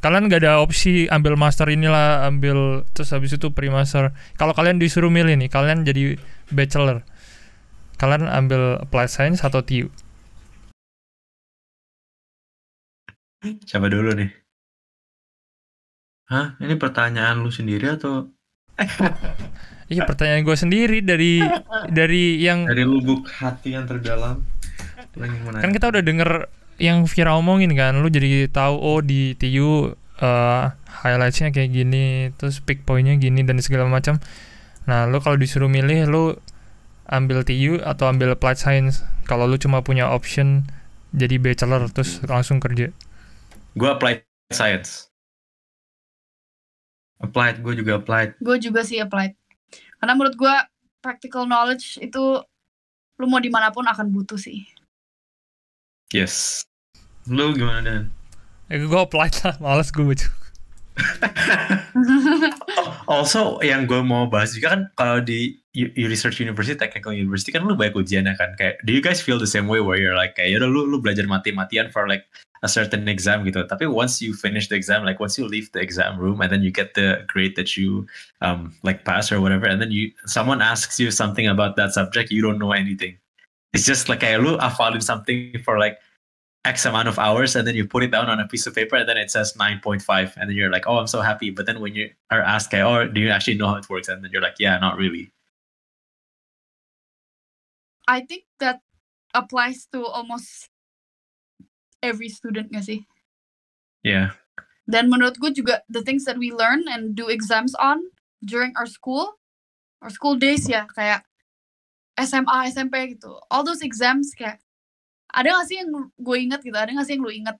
kalian gak ada opsi ambil master inilah ambil terus habis itu pre-master. Kalau kalian disuruh milih nih kalian jadi bachelor kalian ambil applied science atau TU Siapa dulu nih? Hah? Ini pertanyaan lu sendiri atau iya pertanyaan gue sendiri dari dari yang dari lubuk hati yang terdalam? Kan kita udah denger yang Vira omongin kan lu jadi tahu oh di TU eh highlightsnya kayak gini terus pick pointnya gini dan segala macam nah lu kalau disuruh milih lu ambil TU atau ambil applied science kalau lu cuma punya option jadi bachelor terus langsung kerja Gue applied science. applied, gue juga applied. gue juga sih applied karena menurut gue practical knowledge itu lu mau di mana pun akan butuh sih Yes. Lu gimana Dan? eh gue applied lah males gue baca Also yang gue mau bahas juga kan kalau di Research University, Technical University kan lu banyak ujiannya kan? Kayak do you guys feel the same way where you're like kayak yaudah lu lu belajar mati-matian for like a certain exam gitu. Tapi once you finish the exam like once you leave the exam room and then you get the grade that you um like pass or whatever and then you someone asks you something about that subject you don't know anything. It's just like kayak lu hafalin something for like X amount of hours and then you put it down on a piece of paper and then it says 9.5 and then you're like, oh, I'm so happy. But then when you are asked, okay, oh, do you actually know how it works? And then you're like, yeah, not really. I think that applies to almost every student gak sih Yeah. Dan menurut gue juga the things that we learn and do exams on during our school, our school days ya kayak SMA, SMP gitu. All those exams kayak ada gak sih yang gue inget gitu, ada gak sih yang lu inget?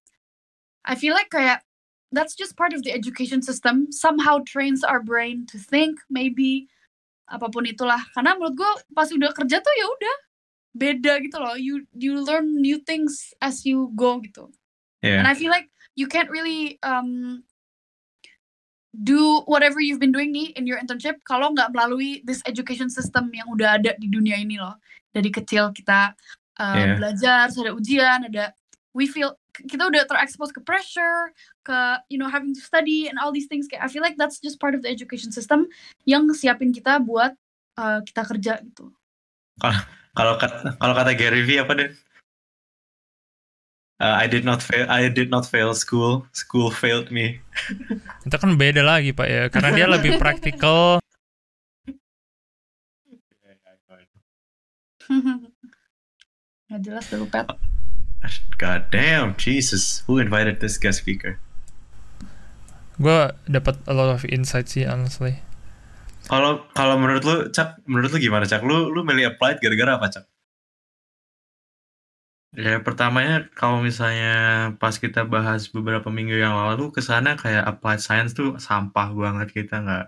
I feel like kayak that's just part of the education system. Somehow trains our brain to think maybe apa pun itulah. Karena menurut gue pas udah kerja tuh ya udah beda gitu loh. You you learn new things as you go gitu. And Yeah. I feel like you can't really um, do whatever you've been doing nih in your internship kalau nggak melalui this education system yang udah ada di dunia ini loh. Dari kecil kita uh, Yeah. belajar, terus ada ujian, ada we feel kita udah terekspos ke pressure, ke you know having to study and all these things. Kayak I feel like that's just part of the education system yang siapin kita buat uh, kita kerja gitu. Kalau kalau kata Gary Vee apa deh? Uh, I did not fail. I did not fail school. School failed me. itu kan beda lagi pak ya karena dia lebih praktikal Nggak jelas dulu pet. God damn, Jesus! Who invited this guest speaker? gue dapat a lot of insight sih honestly Kalau kalau menurut lu, Cak, menurut lu gimana, Cak? Lu lu milih applied gara-gara apa, Cak? Ya pertamanya kalau misalnya pas kita bahas beberapa minggu yang lalu ke sana kayak applied science tuh sampah banget kita nggak.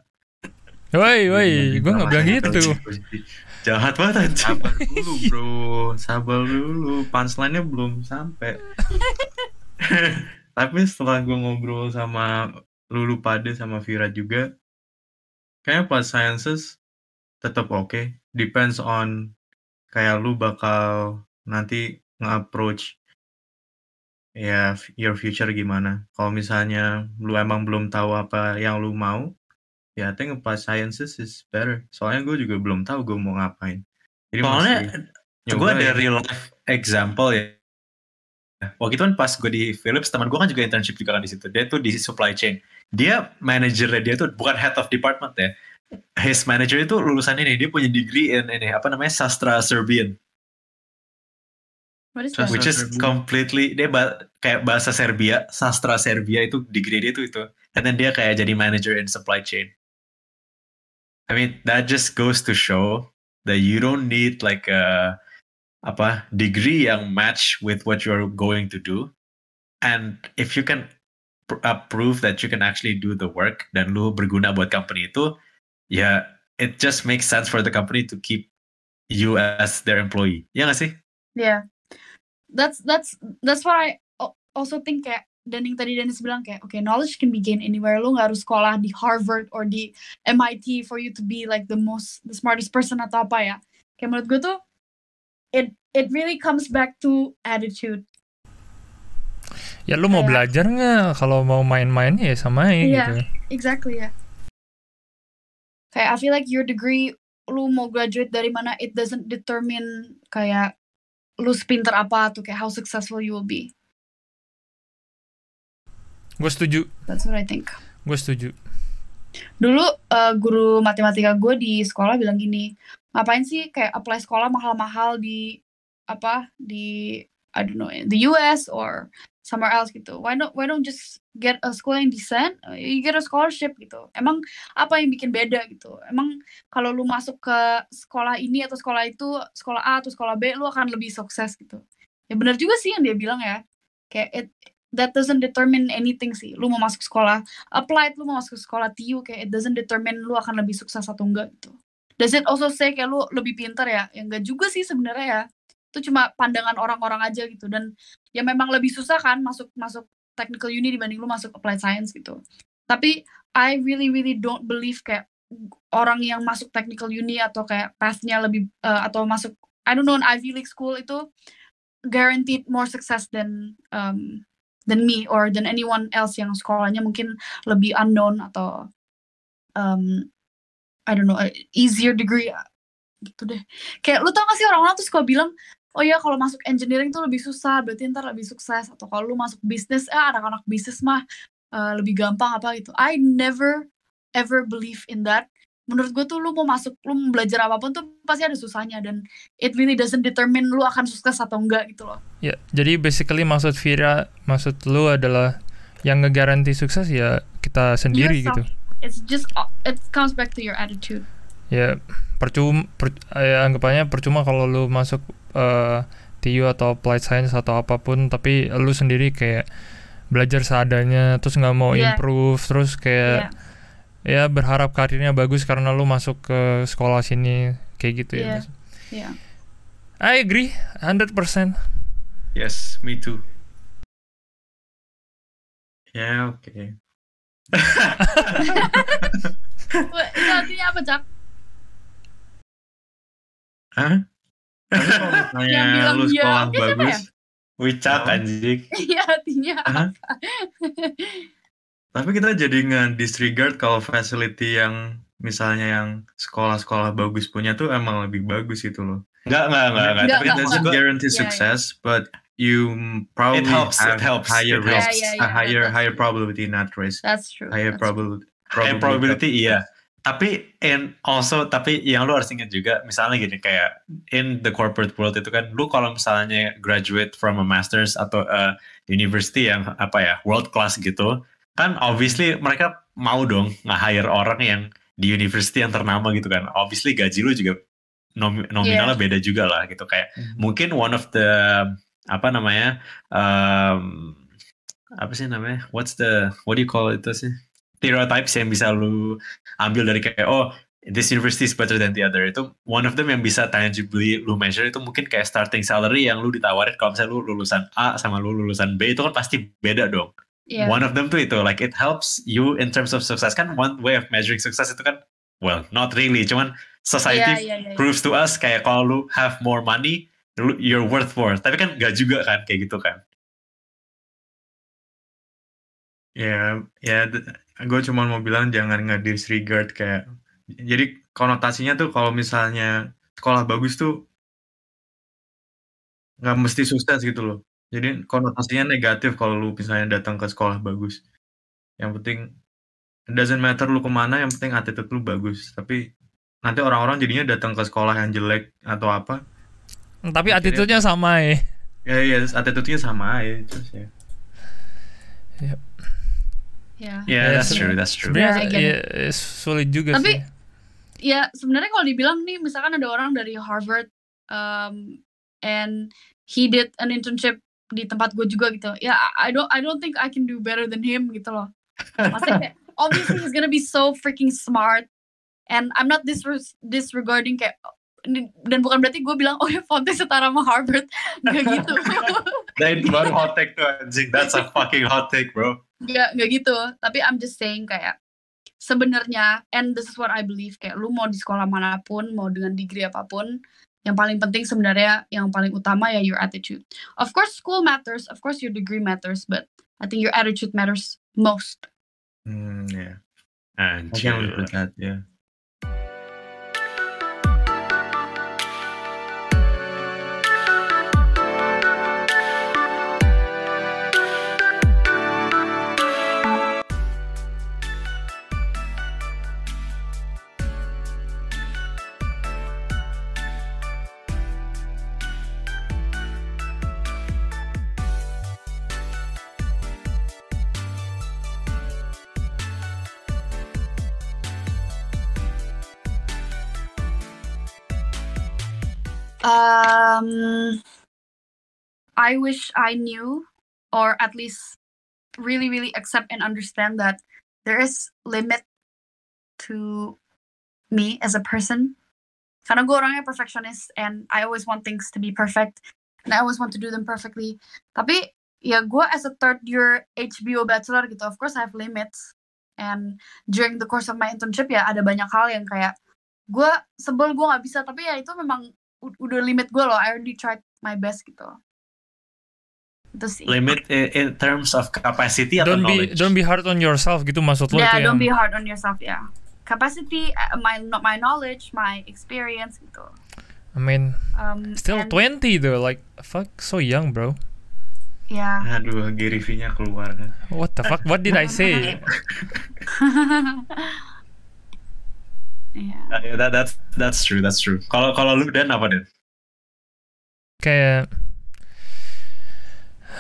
woi woi gue nggak bilang Namanya gitu Jahat banget, anjing. Sabar dulu bro, sabar dulu. Punchline-nya belum sampai. Tapi setelah gue ngobrol sama Lulu Pade sama Vira juga, kayaknya pas sciences tetap oke. Depends on kayak lu bakal nanti nge-approach ya your future gimana. Kalau misalnya lu emang belum tahu apa yang lu mau, ya I think pas sciences is better. Soalnya gue juga belum tahu gue mau ngapain. Jadi Soalnya gue nyoba ada ya. real life example ya. Waktu itu kan pas gue di Philips, teman gue kan juga internship juga kan di situ. Dia tuh di supply chain. Dia manajernya dia tuh bukan head of department ya. His manager itu lulusan ini, dia punya degree in ini apa namanya sastra Serbian, What is Sastra that? which is completely dia ba- kayak bahasa Serbia, sastra Serbia itu degree dia tuh itu. And then dia kayak jadi manager in supply chain. I mean that just goes to show that you don't need like a apa degree yang match with what you're going to do. And if you can pr- uh, prove that you can actually do the work dan lu berguna buat company itu yeah, it just makes sense for the company to keep you as their employee. Ya gak sih? Yeah. That's that's that's what I also think kayak dan yang tadi Dennis bilang kayak okay knowledge can be gained anywhere lu nggak harus sekolah di Harvard or di MIT for you to be like the most the smartest person atau apa ya kayak menurut gue tuh it it really comes back to attitude. Ya lu mau Kayak- belajar nggak? Kalau mau main-main ya sama aja Iya. gitu. Exactly ya. Kayak I feel like your degree lu mau graduate dari mana it doesn't determine kayak lu sepinter apa atau kayak how successful you will be. Gue setuju. That's what I think. Gue setuju. Dulu eh, guru matematika gue di sekolah bilang gini, ngapain sih kayak apply sekolah mahal-mahal di apa di I don't know the US or somewhere else gitu. Why don't why don't just get a school yang decent? uh, You get a scholarship gitu. Emang apa yang bikin beda gitu? Emang kalau lu masuk ke sekolah ini atau sekolah itu, sekolah A atau sekolah B, lu akan lebih sukses gitu. Ya benar juga sih yang dia bilang ya. Kayak it, that doesn't determine anything sih. Lu mau masuk sekolah applied, lu mau masuk sekolah TU kayak it doesn't determine lu akan lebih sukses atau enggak gitu. Does it also say kayak lu lebih pintar ya? Ya enggak juga sih sebenarnya ya. Itu cuma pandangan orang-orang aja gitu dan ya memang lebih susah kan masuk masuk technical uni dibanding lu masuk applied science gitu. Tapi I really really don't believe kayak orang yang masuk technical uni atau kayak path-nya lebih eh, atau masuk I don't know an Ivy League school itu guaranteed more success than um, than me or than anyone else yang sekolahnya mungkin lebih unknown atau um, I don't know easier degree gitu deh. Kayak lu tau gak sih orang-orang tuh suka bilang oh ya kalau masuk engineering tuh lebih susah berarti ntar lebih sukses. Atau kalau lu masuk bisnis eh anak-anak bisnis mah eh, lebih gampang apa gitu. I never ever believe in that menurut gue tuh lu mau masuk lu mau belajar apa pun tuh pasti ada susahnya dan it really doesn't determine lu akan sukses atau enggak gitu loh Ya, jadi basically maksud Vira, maksud lu adalah yang ngegaranti sukses ya kita sendiri Yourself. gitu. it's just it comes back to your attitude Ya, percuma per, ya, anggapannya percuma kalau lu masuk eh, TU atau applied science atau apa pun tapi lu sendiri kayak belajar seadanya terus nggak mau Iya. improve terus kayak ya berharap karirnya bagus karena lu masuk ke sekolah sini kayak gitu Iya. ya. yeah I agree 100%. Yes, me too. Ya oke. Wah, itu artinya apa cak Hah? Yang bilang lu iya, sekolah oke, siapa bagus, ya? Wicak Oh. anjing. Iya artinya Hah? apa? tapi kita jadi nge-disregard kalau facility yang misalnya yang sekolah-sekolah bagus punya tuh emang lebih bagus gitu loh. Enggak, enggak, enggak, enggak. Tapi It doesn't gua, guarantee Iya, success, but you probably It helps, it have helps, higher it risks, helps. Yeah, yeah, a yeah, higher that's higher probability, not risk, That's true. higher that's probability. high probability iya. Tapi and also tapi yang lu harus ingat juga misalnya gini kayak in the corporate world itu kan lu kalau misalnya graduate from a masters atau a university yang apa ya world class gitu kan obviously mereka mau dong nge-hire orang yang di university yang ternama gitu kan. Obviously gaji lu juga nom- nominalnya beda juga lah gitu. Kayak mungkin one of the apa namanya um, apa sih namanya what's the what do you call it itu sih? Stereotypes yang bisa lu ambil dari kayak oh this university is better than the other. Itu one of them yang bisa tangibly lu measure itu mungkin kayak starting salary yang lu ditawarin kalau misalnya lu lulusan A sama lu lulusan B itu kan pasti beda dong Yeah. one of them tuh itu like it helps you in terms of success kan one way of measuring success itu kan well not really cuman society Yeah, yeah, yeah, yeah. proves to us kayak kalau lu have more money lu- you're worth more tapi kan gak juga kan kayak gitu kan Ya, ya, gue cuma mau bilang jangan nge-disregard kayak. Jadi konotasinya tuh kalau misalnya sekolah bagus tuh nggak mesti sukses gitu loh. Jadi konotasinya negatif kalau lu misalnya datang ke sekolah bagus. Yang penting it doesn't matter lu ke mana, yang penting attitude lu bagus. Tapi nanti orang-orang jadinya datang ke sekolah yang jelek atau apa. Tapi attitude-nya sama ya. Ya, ya, attitude-nya sama aja. Terus ya. Yeah. yeah Ya, that's true that's true Sebenarnya Yeah, ya, ya, sulit juga Tapi- sih. Ya sebenarnya kalau dibilang nih, misalkan ada orang dari Harvard, um, and he did an internship di tempat gue juga gitu. Ya, I don't, I don't think I can do better than him gitu loh. Maksudnya kayak, obviously he's gonna be so freaking smart, and I'm not disres- disregarding kayak dan bukan berarti gue bilang oh ya Fonte setara sama Harvard. Nggak gitu. Nah, itu baru hot take tuh anjing. That's a fucking hot take bro. Nggak nggak gitu. Tapi I'm just saying kayak sebenarnya and this is what I believe kayak lu mau di sekolah mana pun mau dengan degree apa pun yang paling penting sebenarnya yang paling utama ya your attitude. Of course school matters, of course your degree matters, but I think your attitude matters most. Hmm, yeah. I can Anjir. with that, yeah. Um, I wish I knew, or at least really, really accept and understand that there is limit to me as a person. Karena gue orangnya perfectionist and I always want things to be perfect and I always want to do them perfectly. Tapi ya gue as a third year HBO bachelor gitu, of course I have limits. And during the course of my internship ya ada banyak hal yang kayak gue sebel gue nggak bisa tapi ya itu memang udah limit gue loh I already tried my best gitu itu sih. Limit in terms of capacity atau don't be knowledge? don't be hard on yourself gitu maksud lo yeah itu don't yang be hard on yourself ya capacity uh, my not my knowledge my experience gitu. I mean um, still and- 20 though like fuck so young bro. Ya Aduh, Gary V-nya keluar kan. what the fuck? What did I say yeah Uh, yeah, that, that's that's true, that's true. Kalau kalau lu dan apa dan? kayak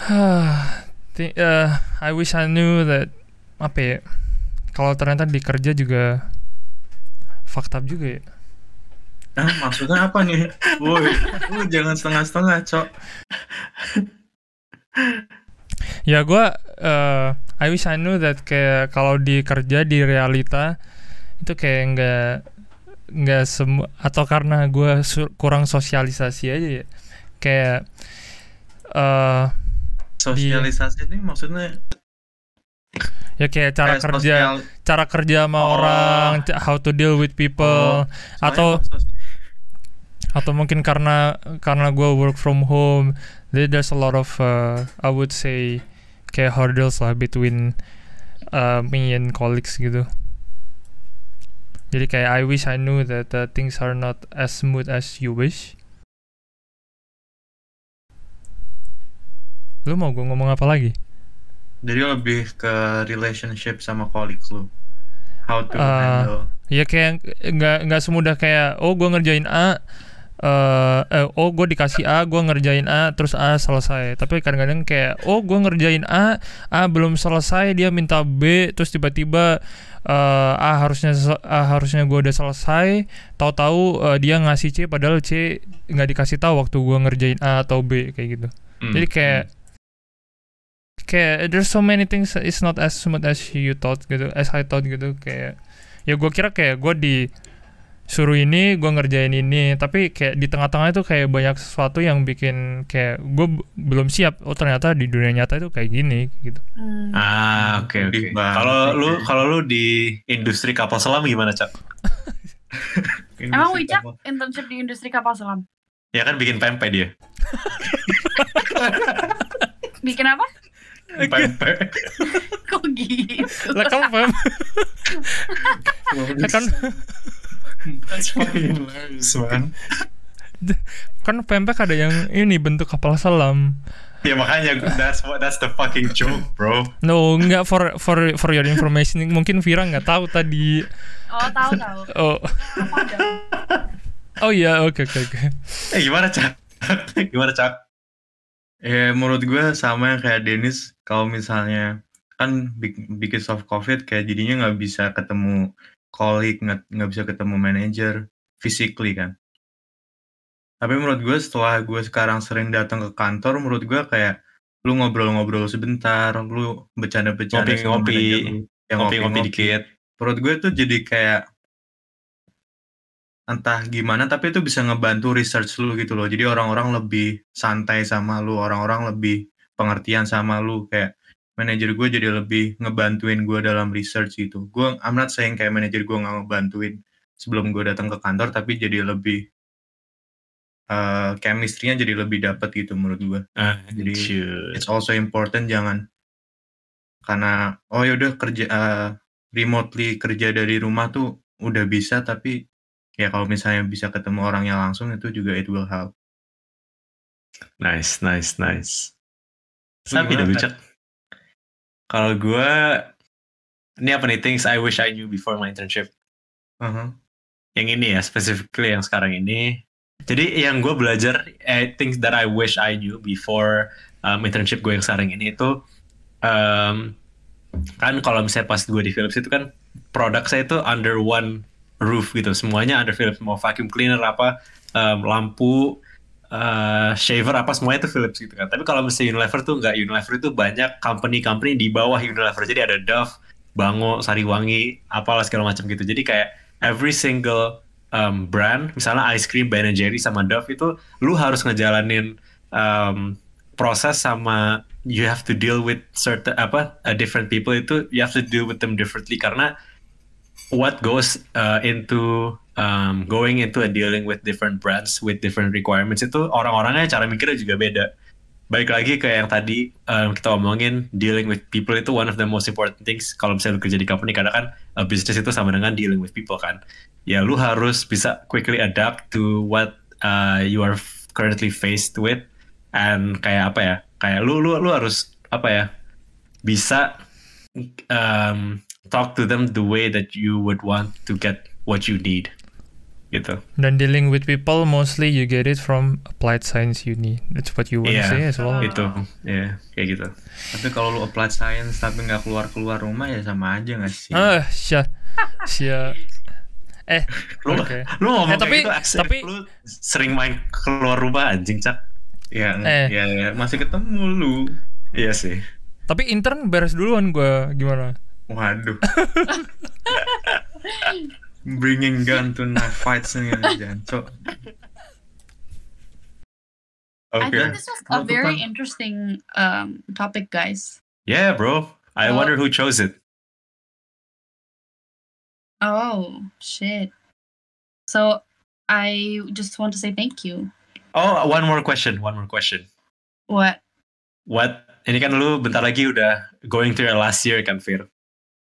Thi- uh, I wish I knew that apa ya kalau ternyata di kerja juga fucked up juga ya Ah, maksudnya apa nih? Woi, lu jangan setengah-setengah, Cok. ya gue uh, I wish I knew that kayak kalau di kerja di realita itu kayak nggak nggak semua atau karena gue kurang sosialisasi aja ya. Kayak uh, Sosialisasi ini maksudnya ya kayak cara kayak kerja sosial- cara kerja sama Oh. orang how to deal with people. Soalnya atau atau mungkin karena karena gue work from home there- there's a lot of uh, I would say kayak hurdles lah between uh, me and colleagues gitu jadi kayak I wish I knew that uh, things are not as smooth as you wish lu mau gue ngomong apa lagi Jadi lebih ke relationship sama colleagues lu. How to Ah. handle. ya kayak nggak nggak semudah kayak oh gue ngerjain A eh eh, oh gue dikasih A gue ngerjain A terus A selesai tapi kadang-kadang kayak oh gue ngerjain A A belum selesai dia minta B terus tiba-tiba eh, A harusnya A harusnya gue udah selesai tahu-tahu eh, dia ngasih C padahal C nggak dikasih tahu waktu gue ngerjain A atau B kayak gitu Hmm. jadi kayak kayak there's so many things it's not as smooth as you thought gitu as I thought gitu kayak ya gue kira kayak gue di suruh ini gue ngerjain ini tapi kayak di tengah-tengah itu kayak banyak sesuatu yang bikin kayak gue belum siap oh ternyata di dunia nyata itu kayak gini gitu Hmm. Ah, oke oke. Sedih banget Kalau lu kalau lu di industri kapal selam gimana, Cak? emang Wicak internship di industri kapal selam Ya kan bikin pempek dia. bikin apa Pempek. kok gitu lah kan pem lah kan That's fucking hilarious, man. kan pempek ada yang ini bentuk kapal selam Ya makanya that's what that's the fucking joke, bro. no nggak for for for your information mungkin Vira nggak tahu tadi oh tahu tahu oh apa ada oh iya oke oke oke Eh gimana, Cak? gimana, Cak? Ya menurut gue sama yang kayak Dennis kalau misalnya kan be- because of covid kayak jadinya nggak bisa ketemu colleague nggak nggak bisa ketemu manager physically kan tapi menurut gue setelah gue sekarang sering datang ke kantor menurut gue kayak lu ngobrol-ngobrol sebentar lu bercanda-bercanda sama Ngopi-ngopi. manajer lu, ya Ngopi-ngopi dikit. menurut gue tuh jadi kayak entah gimana tapi itu bisa ngebantu research lu gitu loh jadi orang-orang lebih santai sama lu orang-orang lebih pengertian sama lu kayak manajer gue jadi lebih ngebantuin gue dalam research gitu gue I'm not saying kayak manajer gue nggak ngebantuin sebelum gue datang ke kantor tapi jadi lebih uh, chemistry-nya jadi lebih dapat gitu menurut gua. Ah, Jadi, shoot. It's also important jangan karena oh yaudah kerja uh, remotely kerja dari rumah tuh udah bisa tapi ya kalau misalnya bisa ketemu orangnya langsung itu juga it will help. Nice, nice, nice. Gimana, dah Pat? Kalau gue, ini apa nih things I wish I knew before my internship. Uh-huh. Yang ini ya, specifically yang sekarang ini. Jadi yang gue belajar, eh, things that I wish I knew before um, internship gue yang sekarang ini itu, um, kan kalau misalnya pas gue di Philips itu kan produk saya itu under one roof gitu, semuanya under Philips, mau vacuum cleaner apa, um, lampu, uh, shaver apa semuanya itu Philips gitu kan. Tapi kalau misalnya Unilever tuh nggak Unilever itu banyak company-company di bawah Unilever. Jadi ada Dove, Bango, Sariwangi, apalah segala macam gitu. Jadi kayak every single um, brand, misalnya ice cream Ben Jerry sama Dove itu, lu harus ngejalanin um, proses sama you have to deal with certain apa uh, different people itu you have to deal with them differently karena what goes uh, into um, going into and dealing with different brands with different requirements itu orang-orangnya cara mikirnya juga beda. Baik lagi ke yang tadi um, kita omongin dealing with people itu one of the most important things kalau misalnya lu kerja di company karena kan uh, bisnis itu sama dengan dealing with people kan. Ya lu harus bisa quickly adapt to what uh, you are currently faced with and kayak apa ya? Kayak lu lu lu harus apa ya? Bisa um, talk to them the way that you would want to get what you need gitu Dan dealing with people mostly you get it from applied science uni. That's what you want to say as well. itu ya kayak gitu Tapi kalau lu applied science tapi nggak keluar-keluar rumah ya sama aja nggak sih? Ah, sya, sya. Eh, lu oke. lu ngomong Eh, tapi- kayak gitu tapi- lu sering main keluar rumah anjing cak Ya, Eh. ya, ya, masih ketemu lu. iya sih Tapi intern beres duluan gua gimana? Waduh. Bringing gun to knife fights nih Janco. I okay think this was a very interesting um, topic, guys. yeah bro I Oh. wonder who chose it Oh shit! So I just want to say thank you. oh one more question one more question What? what ini kan lu bentar lagi udah going to your last year kan Fir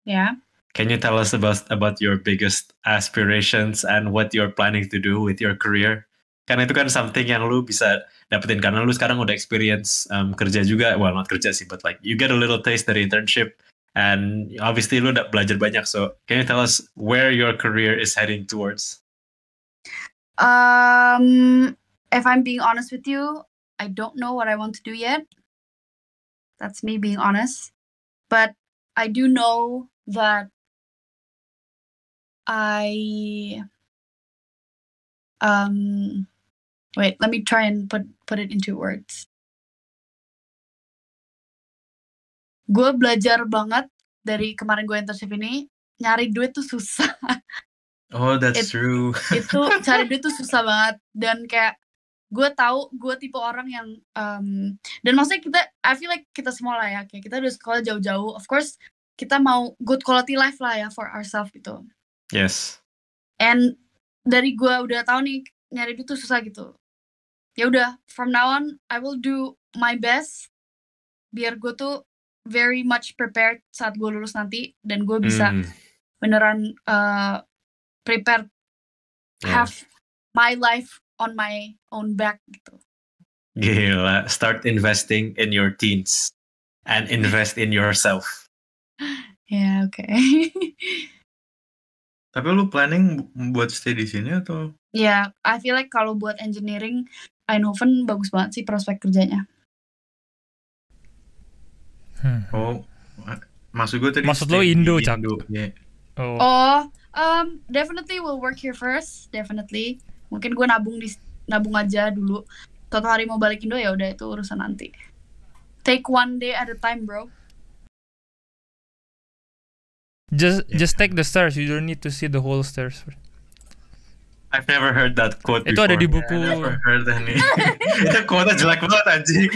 Yeah. Can you tell us about about your biggest aspirations and what you're planning to do with your career? Karena itu kan something yang lu bisa dapetin karena lu sekarang udah experience um, kerja juga, well not kerja sih, but like you get a little taste dari internship and obviously lu udah belajar banyak. So can you tell us where your career is heading towards? Um, if I'm being honest with you, I don't know what I want to do yet. That's me being honest. But I do know that I um wait, let me try and put put it into words. Gue belajar banget dari kemarin gue internship ini nyari duit tuh susah. Oh, that's It- true. itu cari duit tuh susah banget dan kayak gue tahu gue tipe orang yang um, dan maksudnya kita I feel like kita semua lah ya kayak kita udah sekolah jauh-jauh of course kita mau good quality life lah ya for ourselves gitu Yes. and dari gue udah tahu nih nyari duit tuh susah gitu ya udah from now on I will do my best biar gue tuh very much prepared saat gue lulus nanti dan gue bisa Mm, beneran uh, prepare yeah. have my life on my own back gitu. Gila, start investing in your teens and invest in yourself. Ya oke. Tapi lu planning bu- buat stay di sini atau? ya, I feel like kalau buat engineering Eindhoven bagus banget sih prospek kerjanya. Hmm. Oh, maksud gue tadi. Maksud di Indo, Cak? Indo, iya. Oh, Oh, um, definitely will work here first, definitely. Mungkin gue nabung di nabung aja dulu. Suatu hari mau balik Indo ya udah itu urusan nanti. Take one day at a time, bro. Just Yeah. just take the stairs. You don't need to see the whole stairs. I've never heard that quote Itu ada di before. buku. I never heard that nih. Itu quote jelek banget anjing.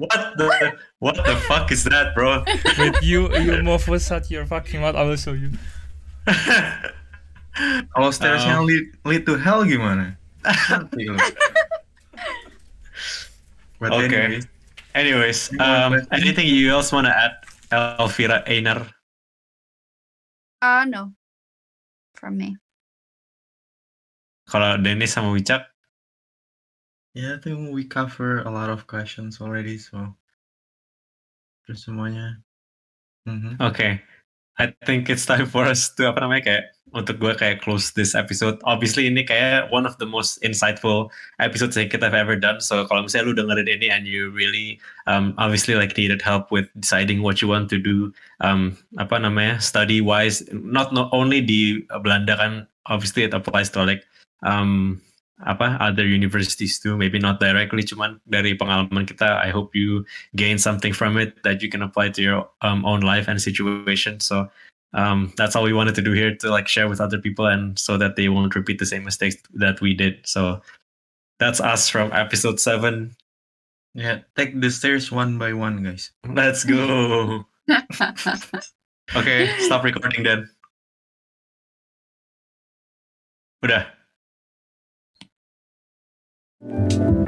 What the what the fuck is that, bro? Wait, you you mofos at your fucking mouth. I will show you. Kalau stairsnya Oh. lead, lead to hell gimana? Ngerti lu. But Okay. anyway, Anyways, um, anything you else want to add, Elvira Einar? Uh, no. From me. Kalau Dennis sama Wicak, yeah, I think we cover a lot of questions already. So, terus semuanya. Mhm. Okay. I think it's time for us to apa namanya kayak untuk gue kayak close this episode. Obviously ini kayak one of the most insightful episodes yang kita have ever done. So kalau misalnya lu dengerin ini and you really um, obviously like needed help with deciding what you want to do um, apa namanya study wise not not only di Belanda kan obviously it applies to like um, apa other universities too maybe not directly cuman dari pengalaman kita I hope you gain something from it that you can apply to your um, own life and situation. So um, that's all we wanted to do here to like share with other people and so that they won't repeat the same mistakes that we did. So that's us from episode 7 Yeah, take the stairs one by one, guys. let's go. Okay stop recording then. Udah Thank you.